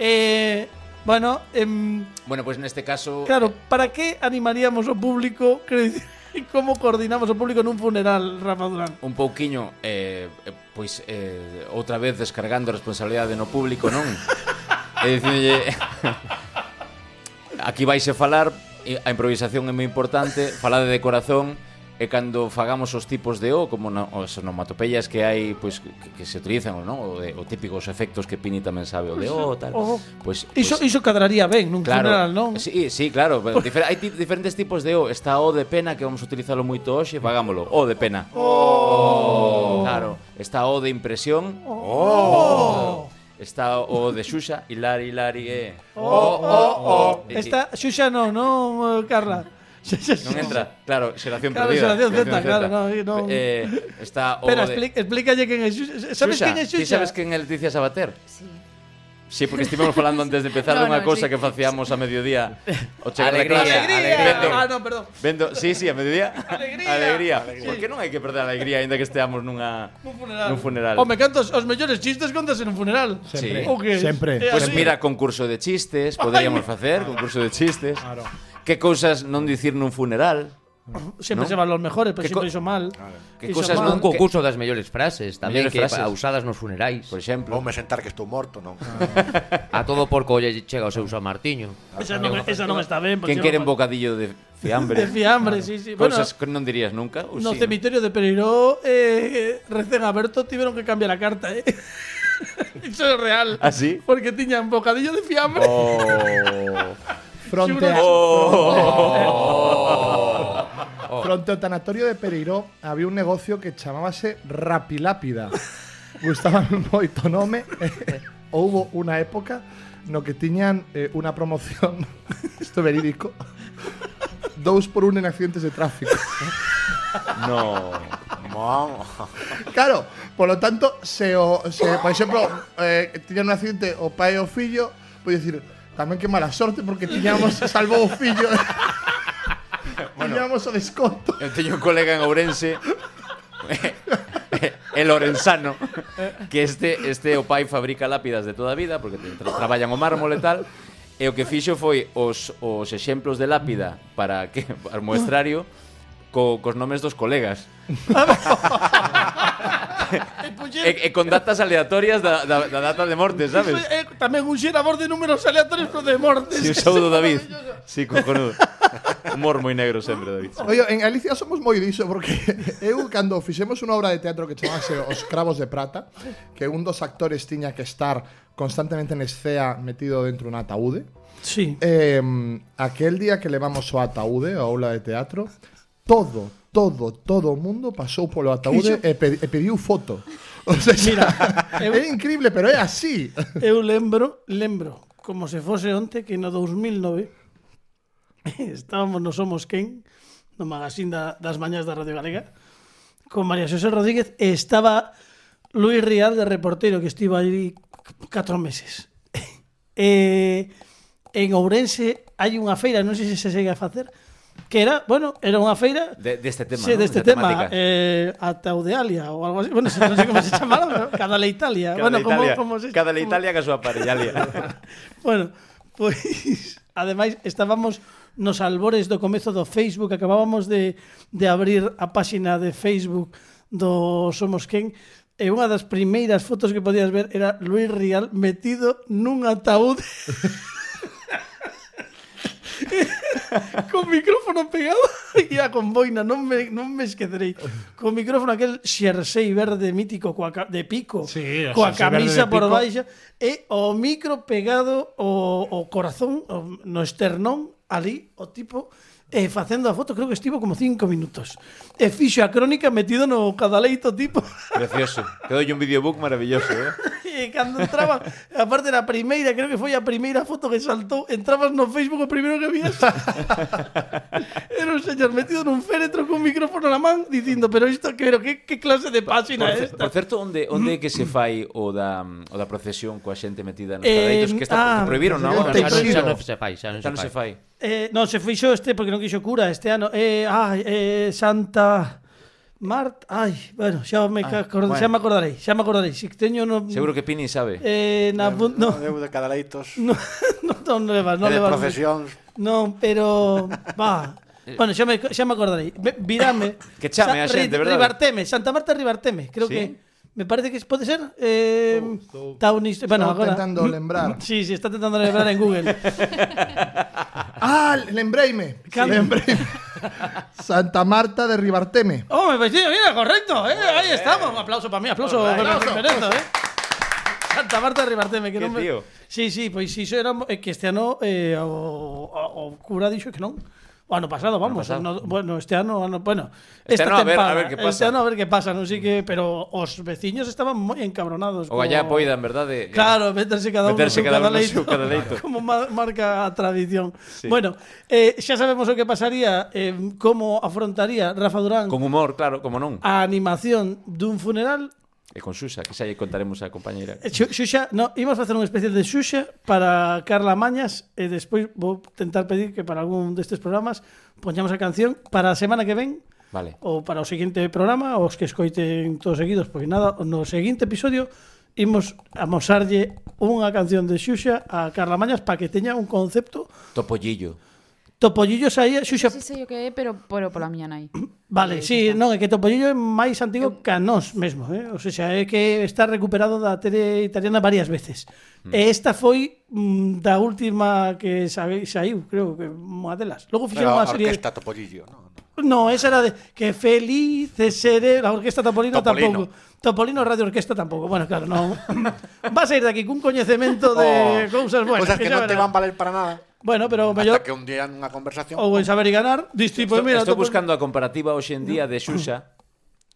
Eh, bueno, em, bueno, pois pues neste caso Claro, eh, para que animaríamos o público, quero dicir, como coordinamos o público nun funeral, Rafa Durán? Un pouquiño eh, eh, pois eh, outra vez descargando a responsabilidade no público, non? Eh, e dicinlle Aquí vais a falar, a improvisación é moi importante, falade de corazón e cando fagamos os tipos de O, como no, as onomatopeyas que hai, pois que, que se utilizan, non? O, de, o típicos efectos que Pini tamén sabe, o de pois, O, tal. Oh. Pois, pois, iso, pois iso cadraría ben nun claro, funeral, non? Sí, sí claro. Difer hai diferentes tipos de O. Está O de pena, que vamos a utilizarlo moito hoxe, fagámolo, O de pena. Oh. oh. Claro. Está O de impresión. Oh. oh. Está o de Xuxa, Hilari, Hilari, eh. Oh, oh, oh. oh. Está Xuxa non, non, Carla? Non entra, claro, xeración claro, perdida. Xeración Z, claro, no, no. Eh, está o Espera, de... explica, explícalle quen é Xuxa. Sabes quen é Xuxa? Ti sabes quen é Leticia Sabater? Sí. Sí, porque estivemos falando antes de empezar no, dunha no, cousa sí. que facíamos a mediodía o chegar alegría, clase. Alegría, vendo, ah, no, perdón. Vendo, sí, sí, a mediodía. Alegría. alegría. alegría. Por que non hai que perder a alegría aínda que esteamos nunha nun funeral. Nun funeral. O me cantos os mellores chistes contas en un funeral. Sempre. Sí. Okay. Sempre. Pois pues mira, concurso de chistes, poderíamos facer, concurso de chistes. Claro. Que cousas non dicir nun funeral? Sempre ¿no? se van los mejores, pero sempre iso mal. Que cousas mal. non Un concurso das mellores frases Tamén Mellores que frases. pa- usadas nos funerais Por exemplo, Voume sentar que estou morto, non? A todo porco lle chega o seu San Martiño Esa non, esa non está ben. porque quen exemplo, quere un bocadillo de fiambre? De fiambre, sí, sí. Bueno, Cousas que non dirías nunca, ou no sí, no? cemiterio de Pereiró, eh, recén aberto, tiveron que cambiar a carta, eh. Iso é real. Ah, sí? Porque tiñan bocadillo de fiambre. Oh. Fronte, a, oh. fronte ao tanatorio de Pereiró había un negocio que chamábase Rapilápida. Gustaba moito o nome. Houbo unha época no que tiñan eh, unha promoción, isto verídico, dous por un en accidentes de tráfico. no. Claro, polo tanto, se, o, se por exemplo, eh, tiñan un accidente o pai e o fillo, pode dicir, Tamén que mala sorte porque tiñamos salvou o fillo. ¿eh? bueno, tiñamos o desconto. Eu teño un colega en Ourense eh, el Lorenzano, que este este o pai fabrica lápidas de toda a vida porque tra traballan o mármol e tal e o que fixo foi os os exemplos de lápida para que para o muestrario co, cos nomes dos colegas. e, puxer... e, eh, e eh, con datas aleatorias da, da, da data de morte, sabes? Iso é eh, tamén un xerador de números aleatorios pero de mortes. Si, sí, o sou David. Si, sí, cojonudo. Humor moi negro sempre, David. Oye, en Galicia somos moi diso, porque eu, cando fixemos unha obra de teatro que chamase Os Cravos de Prata, que un dos actores tiña que estar constantemente en escea metido dentro un ataúde, Sí. Eh, aquel día que levamos o ataúde, a aula de teatro, todo, todo, todo o mundo pasou polo ataúde e, pedi, e pediu foto. O sea, Mira, eu, é increíble, pero é así. Eu lembro, lembro, como se fose onte, que no 2009 estábamos no Somos Quen, no magazín da, das mañas da Radio Galega, con María Xosé Rodríguez, e estaba Luis Rial de reportero, que estivo aí catro meses. e, en Ourense hai unha feira, non sei se se segue a facer, que era, bueno, era unha feira de, deste tema, sí, deste de tema, temática. eh, ata o de Alia ou algo así, bueno, non sei como se chamaba, pero cada la Italia, cada bueno, como, Italia, como, se Cada la Italia que a súa parella Alia. bueno, pois pues, ademais estábamos nos albores do comezo do Facebook, acabábamos de, de abrir a páxina de Facebook do Somos Quen, e unha das primeiras fotos que podías ver era Luis Rial metido nun ataúd. con micrófono pegado e a con boina, non me, non me esquecerei. Con micrófono aquel xersei verde mítico coa, de pico, sí, coa camisa por baixa, e o micro pegado o, o corazón o, no esternón, ali, o tipo e facendo a foto creo que estivo como cinco minutos. E fixo a crónica metido no cadaleito tipo. Precioso. Quedou un videobook maravilloso eh? e cando entraba aparte da primeira creo que foi a primeira foto que saltou. Entrabas no Facebook o primeiro que vías. Era un señor metido nun féretro con un micrófono na man dicindo pero isto pero que, que clase de página por, é esta? por certo onde onde que se mm. fai o da o da procesión coa xente metida nos eh, cadeitos que está ah, prohibiron na hora xa non se fai xa non se fai. Eh, non, se fixo este porque non quixo cura este ano. Eh, ah, eh, Santa Mart, ai, bueno, xa me, acord... xa me acordarei, xa me acordarei. Si teño no Seguro que Pini sabe. eh na no, no, Eu de Cadaleitos. no, no, non levas, non de levas. procesións. Non, pero va. Bueno, xa me, xa me acordarei. Virame. Que chame a xente, verdade? Ribarteme, Santa Marta Ribarteme. Creo Sí? que me parece que pode ser eh Taunis, bueno, Estou agora tentando lembrar. Sí, sí, está tentando lembrar en Google. Ah, lembreime. Lembreime. Santa Marta de Ribarteme. Oh, me vecino, mira, correcto, eh, ahí estamos. Un aplauso para mí, aplauso para Fernando, eh. Santa Marta de Ribarteme, que non me... tío. Sí, sí, pois iso era eh, que este ano eh, o, o, o cura dixo que non. O ano pasado, vamos. Ano pasado. Ano, bueno, este ano, ano bueno, este esta ano a ver, a ver que pasa. Este ano a ver que pasa, non sei que, pero os veciños estaban moi encabronados. O co... allá poidan, verdade? Claro, meterse cada uno meterse cada, cada, uno leito, cada leito. como marca a tradición. Sí. Bueno, eh, xa sabemos o que pasaría, eh, como afrontaría Rafa Durán. Con humor, claro, como non. A animación dun funeral E con Xuxa, que xa lle contaremos a compañeira. Eh, Xuxa, no, imos facer un especial de Xuxa para Carla Mañas e despois vou tentar pedir que para algún destes programas poñamos a canción para a semana que ven vale. ou para o seguinte programa, os que escoiten todos seguidos, pois nada, no seguinte episodio imos amosarlle unha canción de Xuxa a Carla Mañas para que teña un concepto... Topollillo. Topollillo saía eh, xuxa... Sí, sei o que é, pero, pero pola miña nai. Vale, eh, sí, non, é que Topollillo é máis antigo que a nós mesmo, eh? O sea, é que está recuperado da tele italiana varias veces. Mm. E esta foi mm, da última que saiu, creo que unha delas. Logo fixeron unha serie... Orquesta Topollillo, non? No, esa era de que felices seré la orquesta Topolino, Topolino. tampouco. Topolino Radio Orquesta tampouco. Bueno, claro, non. Vas a ir daqui cun coñecemento de oh, cousas buenas. Cosas que, que non te van valer para nada. Bueno, pero mellor... que un día nunha conversación... Ou en saber e ganar, diste, pois mira... Estou buscando a comparativa hoxe en día de Xuxa.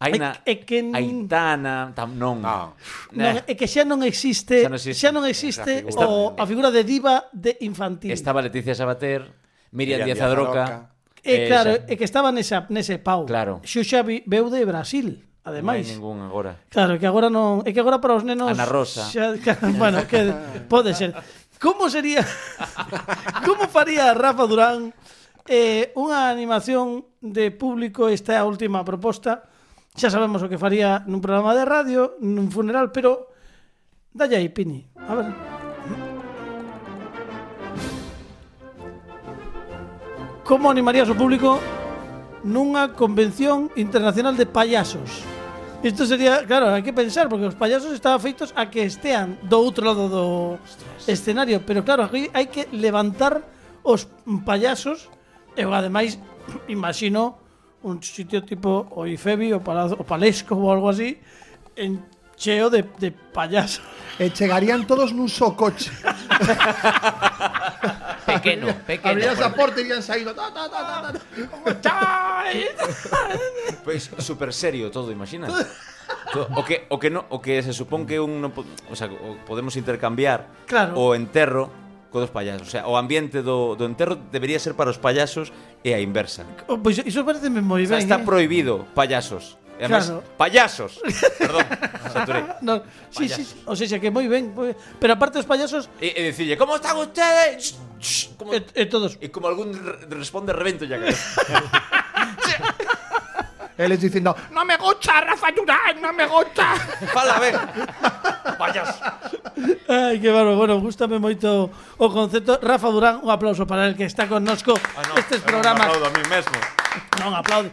Aina, é, é que. Aitana, tam, non. No. non. É que xa non existe, xa non existe, xa non existe figura. o, a figura de diva de infantil. Estaba Leticia Sabater, Miriam, Miriam Díaz Adroca. É, eh, eh, claro, é que estaba nesa, nese pau. Claro. Xuxa veu de Brasil. Ademais, non hai ningún agora. Claro, que agora non, é que agora para os nenos Ana Rosa. Xa, bueno, que pode ser. Como sería Como faría Rafa Durán eh, unha animación de público esta é a última proposta xa sabemos o que faría nun programa de radio nun funeral, pero dalle aí, Pini a ver Como animarías o público nunha convención internacional de payasos? Isto sería, claro, hai que pensar porque os payasos estaban feitos a que estean do outro lado do Ostras. escenario, pero claro, hai que levantar os payasos e ademais imagino un sitio tipo o Ifebi, o, Palazzo, o Palesco ou algo así en cheo de, de payasos. E chegarían todos nun só coche. Pequeno, pequeno. Abrías a porta e irían saído. Ta, ta, ta, ta, ta. Pois pues, super serio todo, imagina. o que o que no, o que se supón que un non, o sea, o podemos intercambiar claro. o enterro co dos payasos. O sea, o ambiente do, do enterro debería ser para os payasos e a inversa. Pois pues, iso parece moi ben. O sea, está eh? prohibido payasos. Además, Claro. payasos. Perdón, saturé. No, sí, sí, sí, o sea, que moi ben, moi ben. Pero aparte os payasos E, e dicille, "¿Cómo están ustedes?" Como, e, e todos e como algún re- responde revento ya. Eles dicindo, no me gusta, Rafa Durán, no me gusta. Fala, ben. Payaso. Ai, que bárbaro. Bueno, gustame moito o concepto. Rafa Durán, un aplauso para el que está connosco Ah, no, estes me programas. aplaudo a mí mesmo. Non, aplaude.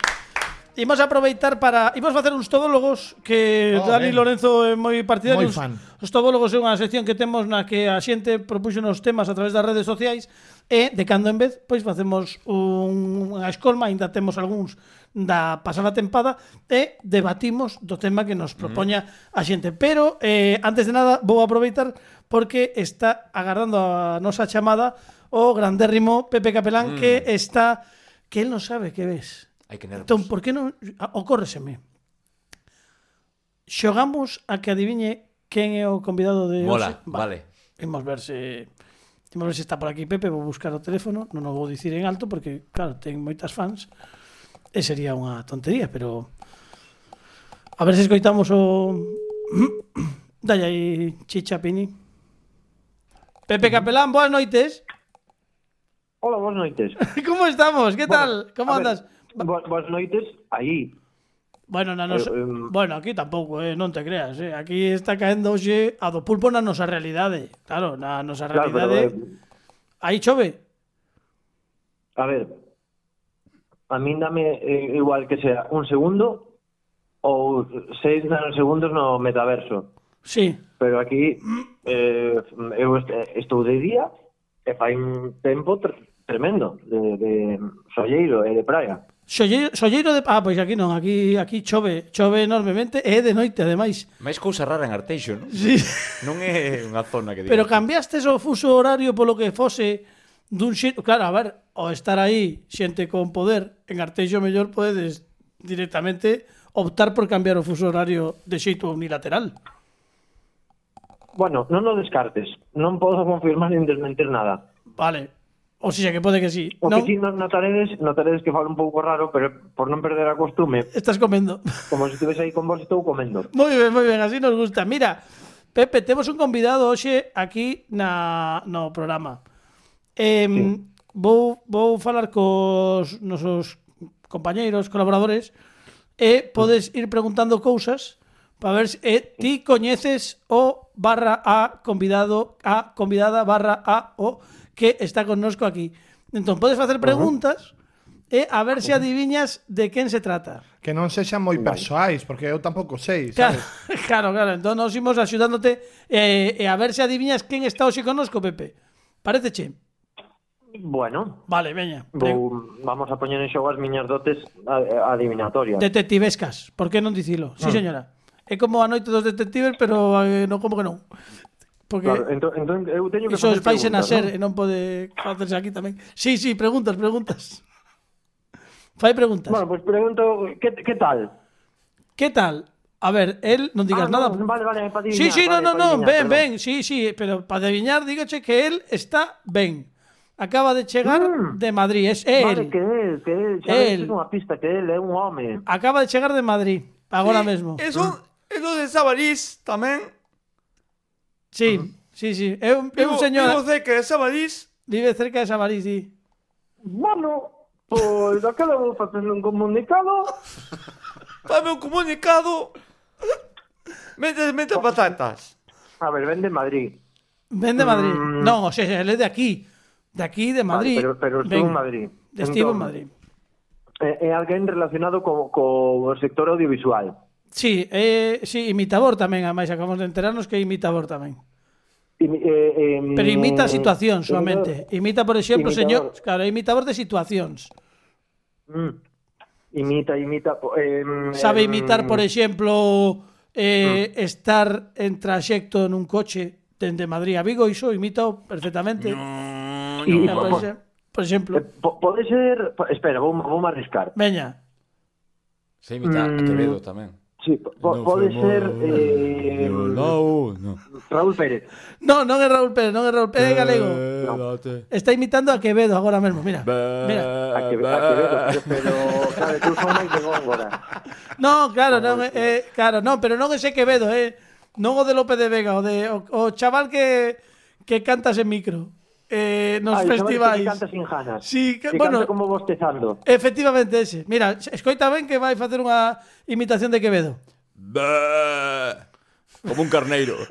Imos aproveitar para Imos facer uns todólogos Que oh, Dani ben. Lorenzo é moi partidario Moi fan Os todólogos é unha sección que temos Na que a xente propuxo nos temas a través das redes sociais E de cando en vez Pois facemos unha escolma aínda temos algúns da pasada tempada e debatimos do tema que nos mm. propoña mm. a xente. Pero, eh, antes de nada, vou aproveitar porque está agardando a nosa chamada o grandérrimo Pepe Capelán mm. que está... que él non sabe que ves. Hai que nervos. Entón, por que non... Ocórreseme. Xogamos a que adiviñe quen é o convidado de Mola, hoxe. vale. vale. Imos ver se... Imos ver se está por aquí Pepe, vou buscar o teléfono, non o vou dicir en alto porque, claro, ten moitas fans e sería unha tontería, pero... A ver se escoitamos o... Dalle aí, Chicha Pini. Pepe Capelán, boas noites. Hola, boas noites. Como estamos? Que tal? Bueno, Como andas? Ver, bo, boas noites aí. Bueno, na nos... eh, eh, bueno, aquí tampouco, eh, non te creas, eh. Aquí está caendo hoxe a do pulpo na nosa realidade. Claro, na nosa claro, realidade. Eh... Aí chove. A ver. A min dame eh, igual que sea un segundo ou seis nanosegundos no metaverso. Sí. Pero aquí eh, eu estou de día e fai un tempo tremendo de, de Solleiro e de Praia. Solleiro, Solleiro de... Ah, pois aquí non, aquí aquí chove, chove enormemente e é de noite ademais. Mais cousa rara en Arteixo, non? Sí. Non é unha zona que diga. Pero cambiastes o fuso horario polo que fose dun xeito... claro, a ver, ao estar aí xente con poder en Arteixo mellor podedes directamente optar por cambiar o fuso horario de xeito unilateral. Bueno, non o descartes, non podo confirmar nin desmentir nada. Vale, O sea que pode que sí. O non? que sí notaredes, notaredes que falo un pouco raro, pero por non perder a costume. Estás comendo. Como se si estivese aí con vos, estou comendo. Moi ben, moi ben, así nos gusta. Mira, Pepe, temos un convidado hoxe aquí na, no programa. Eh, sí. vou, vou falar cos nosos compañeiros, colaboradores, e podes ir preguntando cousas para ver se eh, ti coñeces o barra a convidado, a convidada barra a o que está connosco aquí. Entón, podes facer preguntas e a ver se adiviñas de quen se trata. Que non sexan moi persoais, porque eu tampouco sei, Claro, sabes? claro, claro. Entón, nos imos axudándote eh, e a ver se adiviñas quen está hoxe connosco, Pepe. Parece che? Bueno, Vale, veña. pre- vou, vamos a poñer en xogo as miñas dotes a- eh, adivinatorias. Detectivescas, por que non dicilo? Sí, ah. señora. É como a noite dos detectives, pero eh, non como que non. Porque claro, entón, entón, eu teño que iso os pais en nacer ser ¿no? e non pode facerse aquí tamén. Sí, sí, preguntas, preguntas. Fai preguntas. Bueno, pois pues pregunto, que, que tal? Que tal? A ver, él non digas ah, nada. No, vale, vale, para adivinar, Sí, sí, vale, no, no, no, ben, ben, sí, sí, pero para adivinar, dígoche que él está ben. Acaba de chegar mm. de Madrid, es él. Vale, que él, que él, xa él. unha pista que él é un home. Acaba de chegar de Madrid, agora sí, mesmo. Eso, mm. eso de Sabarís tamén Sí, sí, sí. É un, é un señor... Vivo cerca de Sabarís. Vive cerca de Sabarís, sí. Bueno, pois daquela vou facer un comunicado. Fame un comunicado. Mete, mete patatas. A ver, vende Madrid. Vende Madrid. Mm. Non, o sea, ele de aquí. De aquí, de Madrid. Vale, pero, pero estuvo en Madrid. Estivo en Madrid. Eh, eh, é, é alguén relacionado co, co sector audiovisual. Sí, eh, sí, imitador tamén, ademais, acabamos de enterarnos que é imitador tamén. Imi, eh, eh, Pero imita situacións eh, solamente. Eh, imita, por exemplo, imitador. señor, claro, imitador de situacións. Mm. Imita, imita. Eh, Sabe imitar, por exemplo, eh, mm. estar en traxecto nun coche dende Madrid a Vigo, iso imita perfectamente. No, no. Y, por, por exemplo. Eh, pode ser, espera, vou, vou arriscar. Veña. Se imita mm. a Quevedo mm. tamén. Sí, po- po- pode ser... Eh, No, no. Raúl Pérez. No, non é Raúl Pérez, non é Raúl Pérez, é galego. Está imitando a Quevedo agora mesmo, mira. Mira. A que, a Quevedo, pero, claro, tú son máis de Góngora. No, claro, non, é, é- claro, non, pero non ese Quevedo, eh. Non o de López de Vega, o de o, o chaval que que cantas en micro. eh, nos ah, Ai, festivais. Canta sin ganas. Sí, que, bueno, como bostezando. Efectivamente ese. Mira, escoita ben que vai facer unha imitación de Quevedo. Bah, como un carneiro.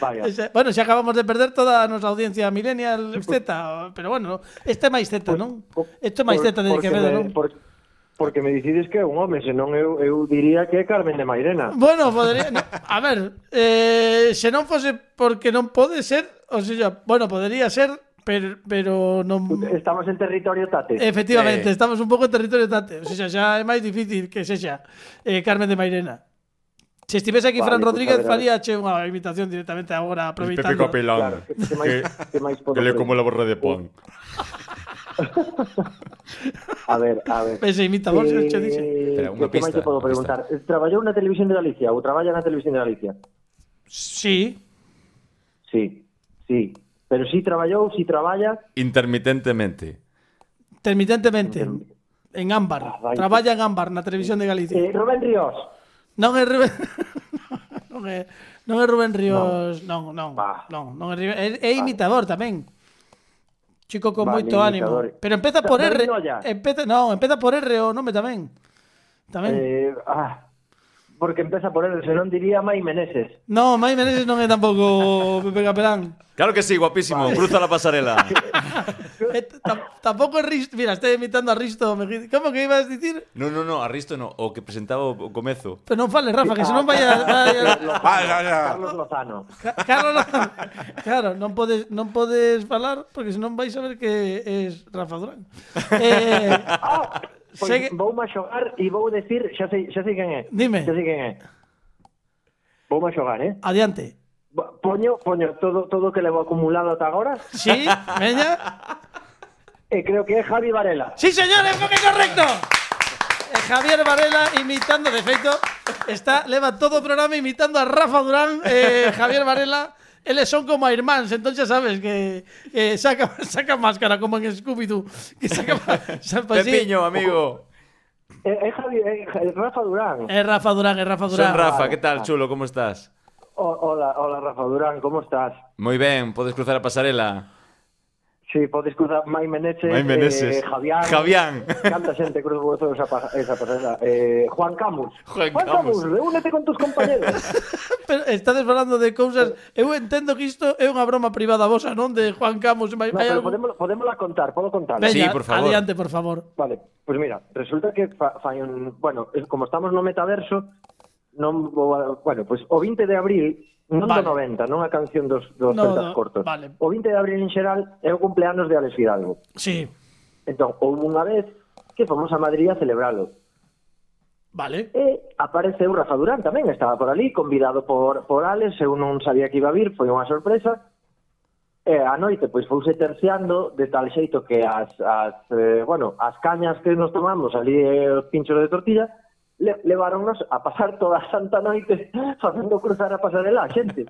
Vaya. Bueno, xa acabamos de perder toda a nosa audiencia millennial Z, pero bueno, este é máis Z, non? Este é máis Z de Quevedo, non? Porque Porque me dicides que é un home, senón eu, eu diría que é Carmen de Mairena. Bueno, podría... No, a ver, eh, se non fose porque non pode ser, ou sea, bueno, podría ser, pero, pero non... Estamos en territorio tate. Efectivamente, eh... estamos un pouco en territorio tate. O sea, xa é máis difícil que sexa eh, Carmen de Mairena. Se estivese aquí vale, Fran Rodríguez, pues, faría che unha invitación directamente agora, aproveitando. Pepe Capelán, claro, que, que, máis, que, máis máis que le como la borra de pan a ver, a ver. Pero se eh, che dixe. Espera, unha pista. te podo preguntar? Pista. Traballou na televisión de Galicia ou traballa na televisión de Galicia? Sí. Sí, sí. Pero si sí traballou, si sí traballa... Intermitentemente. Intermitentemente. En Ámbar. Ah, traballa en Ámbar, na televisión de Galicia. Eh, Rubén Ríos. Non é Rubén... non, é, non é Rubén Ríos... Non, non, non. Non, non é, Rubén... é, é imitador tamén. Chico con Vale, moito ánimo. Pero empeza por R. Empeza, non, empeza por R o nome tamén. Tamén. Eh, ah, porque empeza por él, senón diría Mai Meneses. No, Mai Meneses non é tampouco Pepe Capelán. Claro que sí, guapísimo, vale. cruza la pasarela. Eh, tampouco Risto, mira, estou imitando a Risto, como que ibas a dicir? No, no, no, a Risto no, o que presentaba o comezo. Pero non fale, Rafa, que senón vaya... vaya... Carlos Lozano. Carlos Lozano. Claro, non podes, non podes falar, porque senón vais a ver que es Rafa Durán. Eh... Ah, Pois Segue- vou a xogar e vou decir, xa sei, xa sei quen é. Dime. Xa sei quen é. Vou a xogar, eh? adiante. Poño, poño todo todo que levo acumulado ata agora Sí, veña. e creo que é Javi Varela. Sí, señores, que correcto. Eh, Javier Varela imitando, de feito, está leva todo o programa imitando a Rafa Durán, eh, Javier Varela. Eles son como a irmáns, entón xa sabes que eh, saca, saca máscara como en Scooby-Doo. Que saca, pues. Pepiño, amigo. É Javi, é, é Rafa Durán. É Rafa Durán, é Rafa Durán. Son Rafa, ¿qué tal, chulo? ¿Cómo estás? O- hola, hola Rafa Durán, como estás? Muy bien, puedes cruzar la pasarela. Sí, podes cruzar Mai Meneses, Mai Meneses. Eh, Javián, Javián. Canta xente cruzou esa, esa pasada. Eh, Juan Camus. Juan, Juan Camus. Camus, reúnete con tus compañeros. Pero estades falando de cousas... Eu entendo que isto é unha broma privada vosa, non? De Juan Camus. No, pero algún... podemos, podemos la contar, podo contar. Venga, sí, por favor. Adiante, por favor. Vale, pues mira, resulta que fa, fa un... Bueno, como estamos no metaverso, non vou a... Bueno, pues o 20 de abril Non vale. do 90, non a canción dos, dos no, celtas do, cortos. Vale. O 20 de abril en xeral é o cumpleanos de Alex Fidalgo. Sí. Entón, houve unha vez que fomos a Madrid a celebralo. Vale. E apareceu Rafa Durán tamén, estaba por ali, convidado por, por Alex, eu non sabía que iba a vir, foi unha sorpresa. E a noite, pois, fouse terciando de tal xeito que as, as, eh, bueno, as cañas que nos tomamos ali, eh, os pinchos de tortilla, le, leváronnos a pasar toda a santa noite facendo cruzar a pasarela a xente.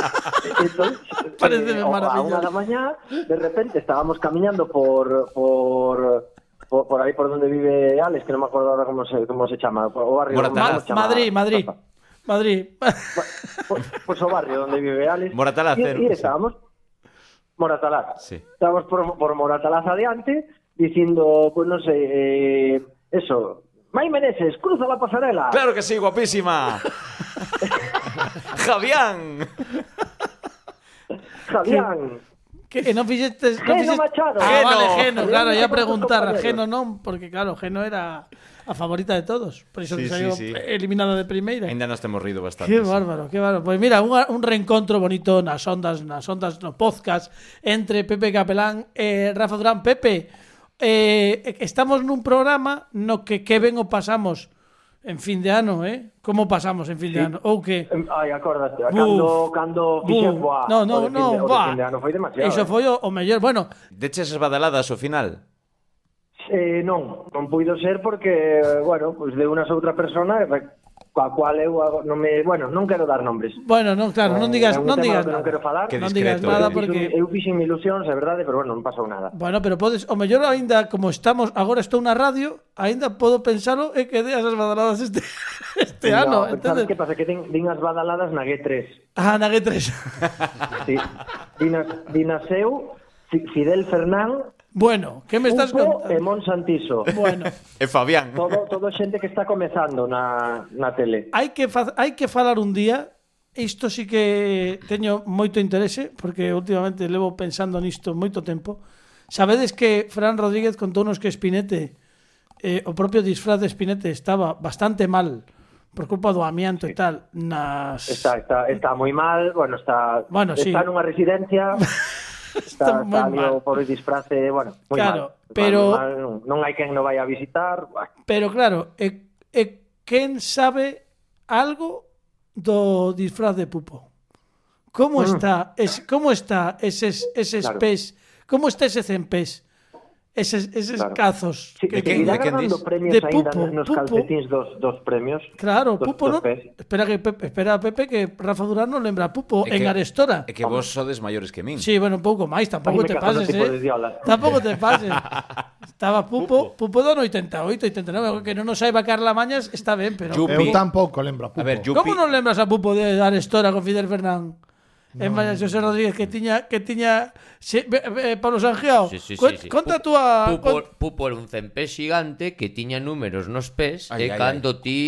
entón, Pareceme a unha da mañá, de repente estábamos camiñando por por por, por aí por donde vive Alex, que non me acordo ahora como se como se chama, o barrio Moratalaz. como se chama? Madrid, Madrid. Madrid Pues, pues o barrio donde vive Alex. Moratalaz, E, eh, e sí. estábamos Moratalaz. Sí. Estábamos por, por Moratalaz adiante dicindo, pues non sei, eh, eso, May Meneses, cruza la pasarela. Claro que sí, guapísima. Javián. Javián. ¿Qué? Que no fijaste, No Geno fixeste... Machado. Ah, Geno. Vale, Geno, claro, ya preguntar. Geno non, porque claro, Geno era a favorita de todos. Por iso sí, saiu sí, sí. eliminada de primeira. Ainda nos temos rido bastante. Que bárbaro, qué bárbaro. Pois pues mira, un, un reencontro bonito nas ondas, nas ondas no podcast entre Pepe Capelán e Rafa Durán. Pepe, eh, estamos nun programa no que que ben o pasamos en fin de ano, eh? Como pasamos en fin de ano? Ou que Ai, acórdate, buf, cando cando fixen boa. No, no, no, de, va. De ano foi demasiado. Iso eh. foi o, o mellor, bueno. Deches as badaladas ao final. Eh, non, non puido ser porque, bueno, pues de unas outras persona coa cual eu non me, bueno, non quero dar nombres. Bueno, non, claro, non eh, digas, eh, non digas nada. Non quero falar. Que non digas nada eh. porque eu fixen ilusións, é verdade, pero bueno, non pasou nada. Bueno, pero podes, o mellor aínda como estamos, agora estou na radio, aínda podo pensalo e que deas as badaladas este este no, ano, sabes que pasa que din, din as badaladas na G3. Ah, na G3. sí. Dinas, dinas eu, Fidel Fernán Bueno, que me estás contando? E Mon Santiso. Bueno. e Fabián. Todo, todo xente que está comezando na, na tele. Hai que, hai que falar un día Isto sí que teño moito interese porque últimamente levo pensando nisto moito tempo. Sabedes que Fran Rodríguez contounos que Espinete eh, o propio disfraz de Espinete estaba bastante mal por culpa do amianto sí. e tal nas Está está está moi mal, bueno, está bueno, está sí. nunha residencia está, está, está mal. por os disfrace, bueno, moi claro, mal. Pero mal, mal, non hai quen no vai a visitar. Pero claro, e, e quen sabe algo do disfraz de Pupo? Como mm. está, es, como está ese, ese claro. pez? Como está ese cempés? eses, eses claro. cazos sí, que, que, que, que dis... premios de Pupo, ainda nos Pupo. calcetins dos, dos premios claro, dos, Pupo dos no, pés. espera, que, espera Pepe que Rafa Durán non lembra Pupo é en que, Arestora é que vos sodes maiores que min sí, bueno, un pouco máis, tampouco te pases eh. tampouco te pases estaba Pupo, Pupo, Pupo do 88, 89 que non nos saiba Carla Mañas está ben pero Yupi. eu tampouco lembro a Pupo a ver, Yupi. como non lembras a Pupo de Arestora con Fidel Fernán? en María José Rodríguez que tiña que tiña se, eh, Pablo Sangeao. Sí, sí, sí, sí. Conta túa Pupo. Pupo era un cempés gigante que tiña números nos pés ay, e ay, cando ay. ti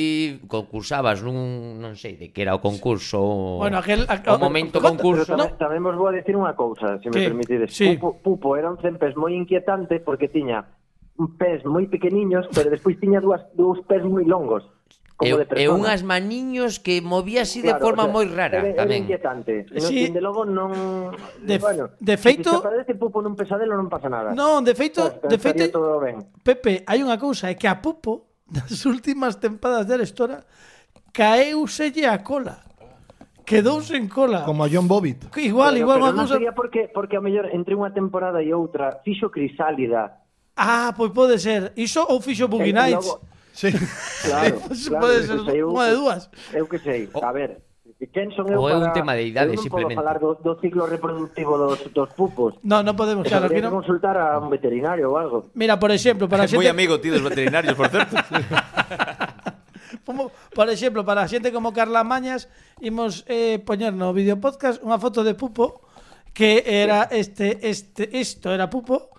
concursabas nun non sei de que era o concurso. Bueno, aquel a, o momento conta, concurso. Tamén, no? tamén vos vou a decir unha cousa, se si me permitides. Sí. Pupo, Pupo era un cempés moi inquietante porque tiña pés moi pequeniños, pero despois tiña dúas dous pés moi longos como e, de persona. E unhas maniños que movía así claro, de forma o sea, moi rara é, tamén. É inquietante. Sí. de logo non de, bueno, de feito se aparece Pupo nun pesadelo non pasa nada. Non, de feito, pues, de feito todo ben. Pepe, hai unha cousa, é que a Pupo das últimas tempadas da Arestora caeuselle a cola. Quedou sen cola. Como a John Bobbitt. Que igual, pero, igual, pero non sería porque porque a mellor entre unha temporada e outra fixo Crisálida. Ah, pois pode ser. Iso ou fixo Boogie Nights. Logo, Sí. Claro, claro pode ser unha de dúas. Eu que sei, a ver, Quen son eu Ou é un para... tema de idade, eu simplemente. podo falar do, do ciclo reproductivo dos, dos pupos. No, non podemos, claro. Que no... consultar a un veterinario ou algo. Mira, por exemplo, para a xente... Moi amigo ti dos veterinarios, por certo. como, por exemplo, para a xente como Carla Mañas, imos eh, poñer no vídeo podcast unha foto de pupo que era este, este, isto era pupo,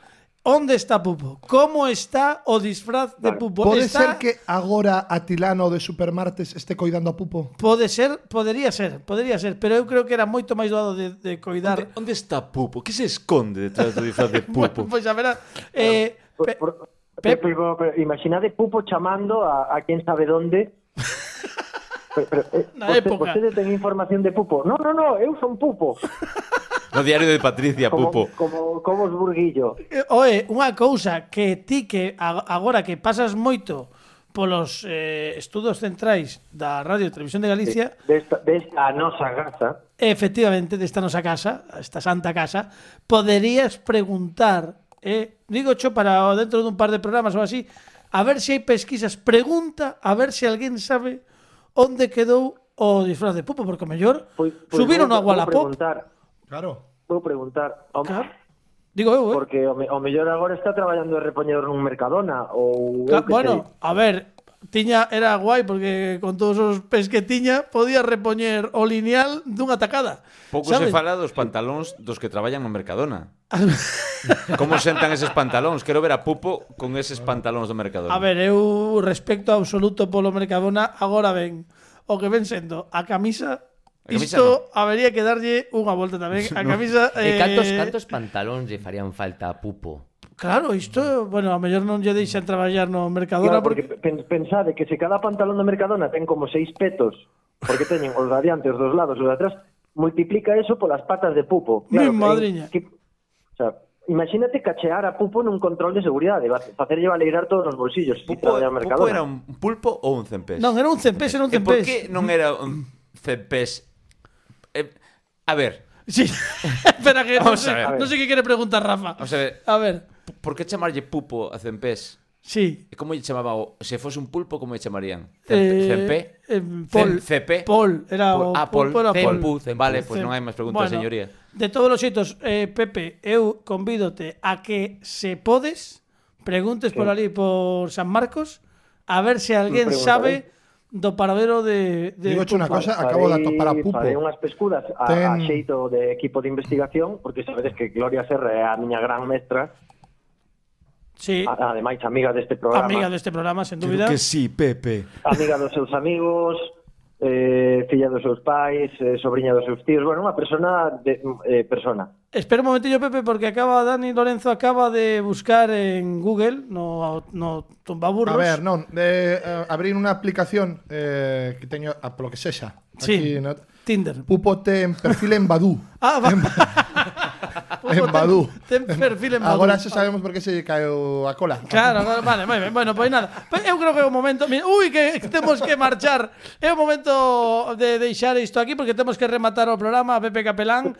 Onde está Pupo? Como está o disfraz de Pupo? Pode está... ser que agora Atilano de Supermartes este coidando a Pupo? Pode ser, podería ser, podería ser, pero eu creo que era moito máis doado de, de coidar. Onde, onde está Pupo? Que se esconde detrás do disfraz de Pupo? pois pues, a verá, eh, pe, por, pe, pero, pero, imaginade Pupo chamando a, a quen sabe onde pero, pero, eh, Na vostede, época. Vostede ten información de Pupo. No, no, no, eu son Pupo. no diario de Patricia como, Pupo. Como, como os burguillo. Eh, oe, unha cousa que ti que agora que pasas moito polos eh, estudos centrais da Radio e Televisión de Galicia. Desta, de desta nosa casa. Efectivamente, desta nosa casa esta santa casa poderías preguntar eh, digo cho para dentro dun par de programas ou así a ver se hai pesquisas. Pregunta a ver se alguén sabe onde quedou o disfraz de Pupo porque mellor pues, pues subiron a Wallapop preguntar. Claro. Vou preguntar. Ao... Claro. Digo eu, eh? Porque o, me, o mellor agora está traballando de repoñedor nun Mercadona ou Ca bueno, a ver, tiña era guai porque con todos os pes que tiña podía repoñer o lineal dunha tacada. Pouco ¿sabes? se fala dos pantalóns dos que traballan no Mercadona. Como sentan eses pantalóns? Quero ver a Pupo con eses pantalóns do Mercadona. A ver, eu respecto absoluto polo Mercadona, agora ven o que ven sendo a camisa A camisa Isto habería que darlle unha volta tamén. A camisa... No. Eh... E cantos, eh, cantos pantalóns lle farían falta a Pupo? Claro, isto, bueno, a mellor non lle deixan traballar no Mercadona claro, porque... porque pensade que se cada pantalón do Mercadona ten como seis petos, porque teñen os radiantes dos lados, os de atrás, multiplica eso polas patas de Pupo. Claro, Mi madriña. Que, o sea, imagínate cachear a Pupo nun control de seguridade, facerlle valeirar todos os bolsillos. Pupo, Pupo era un pulpo ou un cempés? Non, era un cempés, era un cempés. E por que non era un cempés Eh, a ver. Sí. Espera que no Vamos a sé, ver. no sé que quiere preguntar Rafa. Vamos a ver. A ver. Por que chamarlle pupo a cempés? Sí. E como lle chamaba? o- Se fose un pulpo, como lle chamarían? Eh, Cempé? eh, Pol. Cem- CP? Pol. Era o ah, Pol, pulpo era Cempu, Cem- vale, pois non hai máis preguntas, Bueno, señoría. De todos os xeitos, eh, Pepe, eu convídote a que se podes, preguntes por ali por San Marcos, a ver se alguén Preguntaré. sabe do paradero de... de Digo unha cosa, acabo farei, de atopar a Pupo. Farei unhas pescudas a, Ten... a xeito de equipo de investigación, porque sabedes que Gloria Serra é a miña gran mestra, Sí. Ademais, amiga deste programa. Amiga deste programa, sen dúbida. Creo que sí, Pepe. Amiga dos seus amigos, eh, filla dos seus pais, eh, sobrinha dos seus tíos, bueno, unha persona de, eh, persona. Espera un momentillo, Pepe, porque acaba Dani Lorenzo acaba de buscar en Google no, no tumbaburros. A ver, non, eh, abrir unha aplicación eh, que teño, a, polo que sexa. Aquí, sí, no, Tinder. Pupote en perfil en Badú. ah, va. En... en Badú. Ten, ten perfil en Badú. Agora xa sabemos por que se caeu a cola. Claro, claro vale, moi ben. Bueno, pois pues nada. Pues eu creo que é o momento, mira, ui, que temos que marchar. É o momento de deixar isto aquí porque temos que rematar o programa a Pepe Capelán.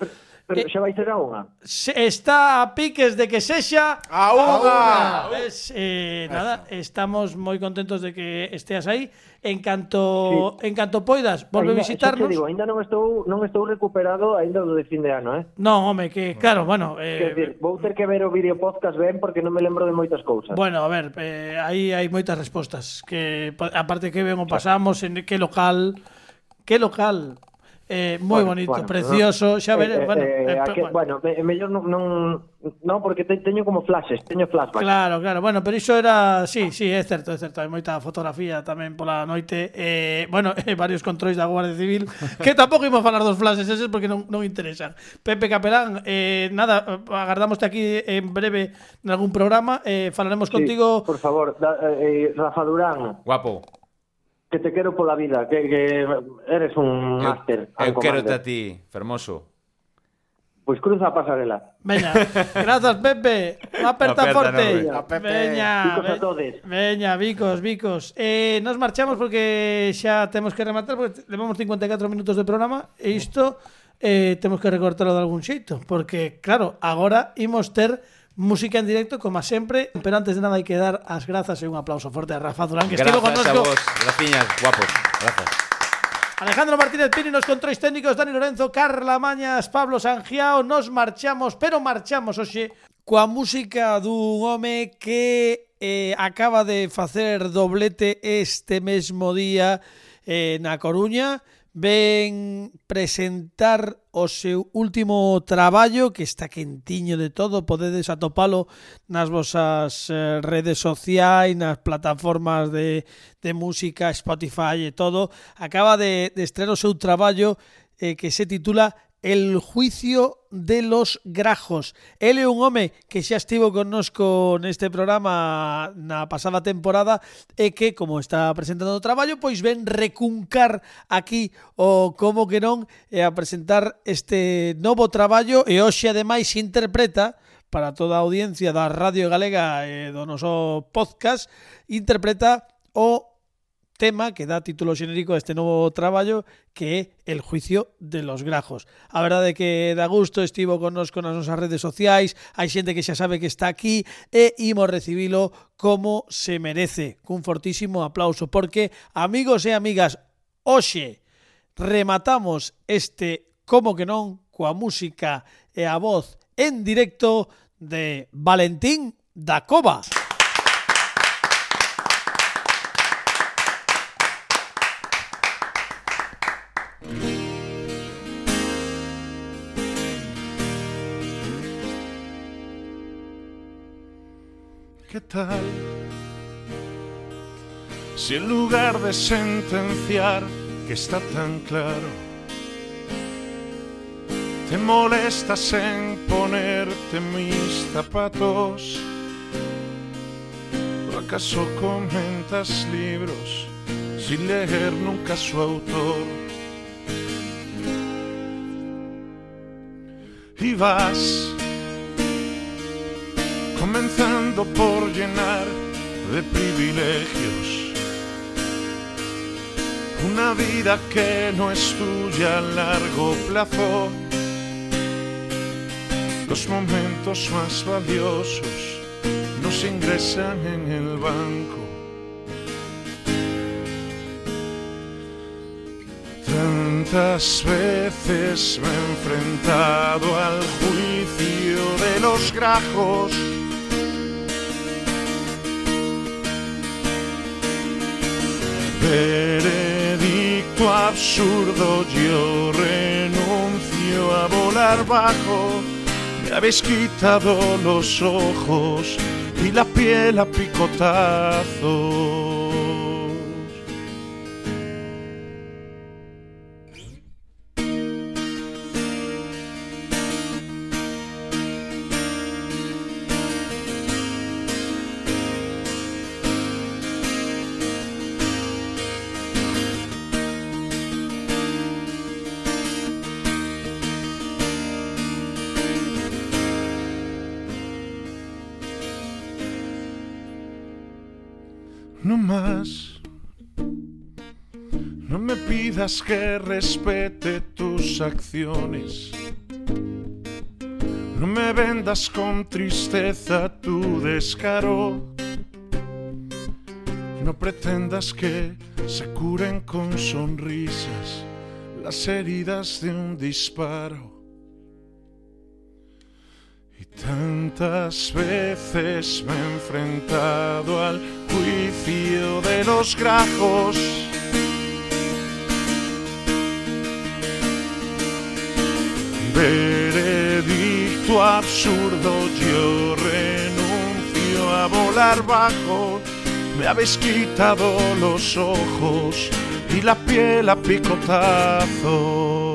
Pero eh, xa vai ser a unha. Está a piques de que sexa a unha. Pues, eh, nada, estamos moi contentos de que esteas aí. En canto sí. en canto poidas, volve ainda, visitarnos. Digo, ainda non estou non estou recuperado aínda do de fin de ano, eh? Non, home, que claro, bueno, eh decir, vou ter que ver o vídeo podcast ben porque non me lembro de moitas cousas. Bueno, a ver, eh, aí hai moitas respostas que aparte que ben o pasamos en que local, que local Eh, moi bueno, bonito, bueno, precioso, no, xa veré, eh, bueno, eh, eh, eh aquí, bueno, me, mellor non, non, non porque te, teño como flashes, teño flashbacks. Claro, claro, bueno, pero iso era, sí, sí, é certo, é certo, hai moita fotografía tamén pola noite, eh, bueno, eh, varios controis da Guardia Civil, que tampouco imos falar dos flashes eses porque non, non interesan. Pepe Capelán, eh, nada, agardámoste aquí en breve en algún programa, eh, falaremos sí, contigo. Por favor, da, eh, eh Rafa Durán. Guapo que te quero pola vida, que, que eres un máster. Eu, eu quero a ti, fermoso. Pois cruza a pasarela. Veña, grazas Pepe. Aperta no, forte. No, Pepe. Veña, bicos a todes. Veña, bicos, bicos. Eh, nos marchamos porque xa temos que rematar porque levamos 54 minutos de programa e isto eh, temos que recortarlo de algún xeito porque claro, agora imos ter Música en directo, como sempre. Pero antes de nada hai que dar as grazas e un aplauso forte a Rafa Durán Que gracias estivo connosco. Gracias a vos, graciñas, guapos, grazas. Alejandro Martínez Pini nos controis técnicos Dani Lorenzo, Carla Mañas, Pablo Sangiao Nos marchamos, pero marchamos hoxe Coa música dun home que eh, acaba de facer doblete este mesmo día eh, na Coruña ven presentar o seu último traballo que está quentiño de todo, podedes atopalo nas vosas eh, redes sociais, nas plataformas de, de música, Spotify e todo. Acaba de, de estrear o seu traballo eh, que se titula el juicio de los grajos. Ele un home que xa estivo connosco neste programa na pasada temporada e que, como está presentando o traballo, pois ven recuncar aquí o como que non e a presentar este novo traballo e hoxe ademais interpreta para toda a audiencia da Radio Galega e do noso podcast interpreta o tema que dá título xenérico a este novo traballo que é El juicio de los grajos. A verdade é que da gusto estivo connosco nas nosas redes sociais, hai xente que xa sabe que está aquí e imos recibilo como se merece, cun fortísimo aplauso, porque, amigos e amigas, hoxe rematamos este como que non coa música e a voz en directo de Valentín da Cova. ¿Qué tal? Si en lugar de sentenciar, que está tan claro, te molestas en ponerte mis zapatos, ¿o acaso comentas libros sin leer nunca su autor? Y vas por llenar de privilegios una vida que no es tuya a largo plazo. Los momentos más valiosos no se ingresan en el banco. Tantas veces me he enfrentado al juicio de los grajos. Veredicto absurdo, yo renuncio a volar bajo. Me habéis quitado los ojos y la piel a picotazos. No más. No me pidas que respete tus acciones. No me vendas con tristeza tu descaro. No pretendas que se curen con sonrisas las heridas de un disparo. Tantas veces me he enfrentado al juicio de los grajos. Veredicto absurdo, yo renuncio a volar bajo. Me habéis quitado los ojos y la piel a picotazos.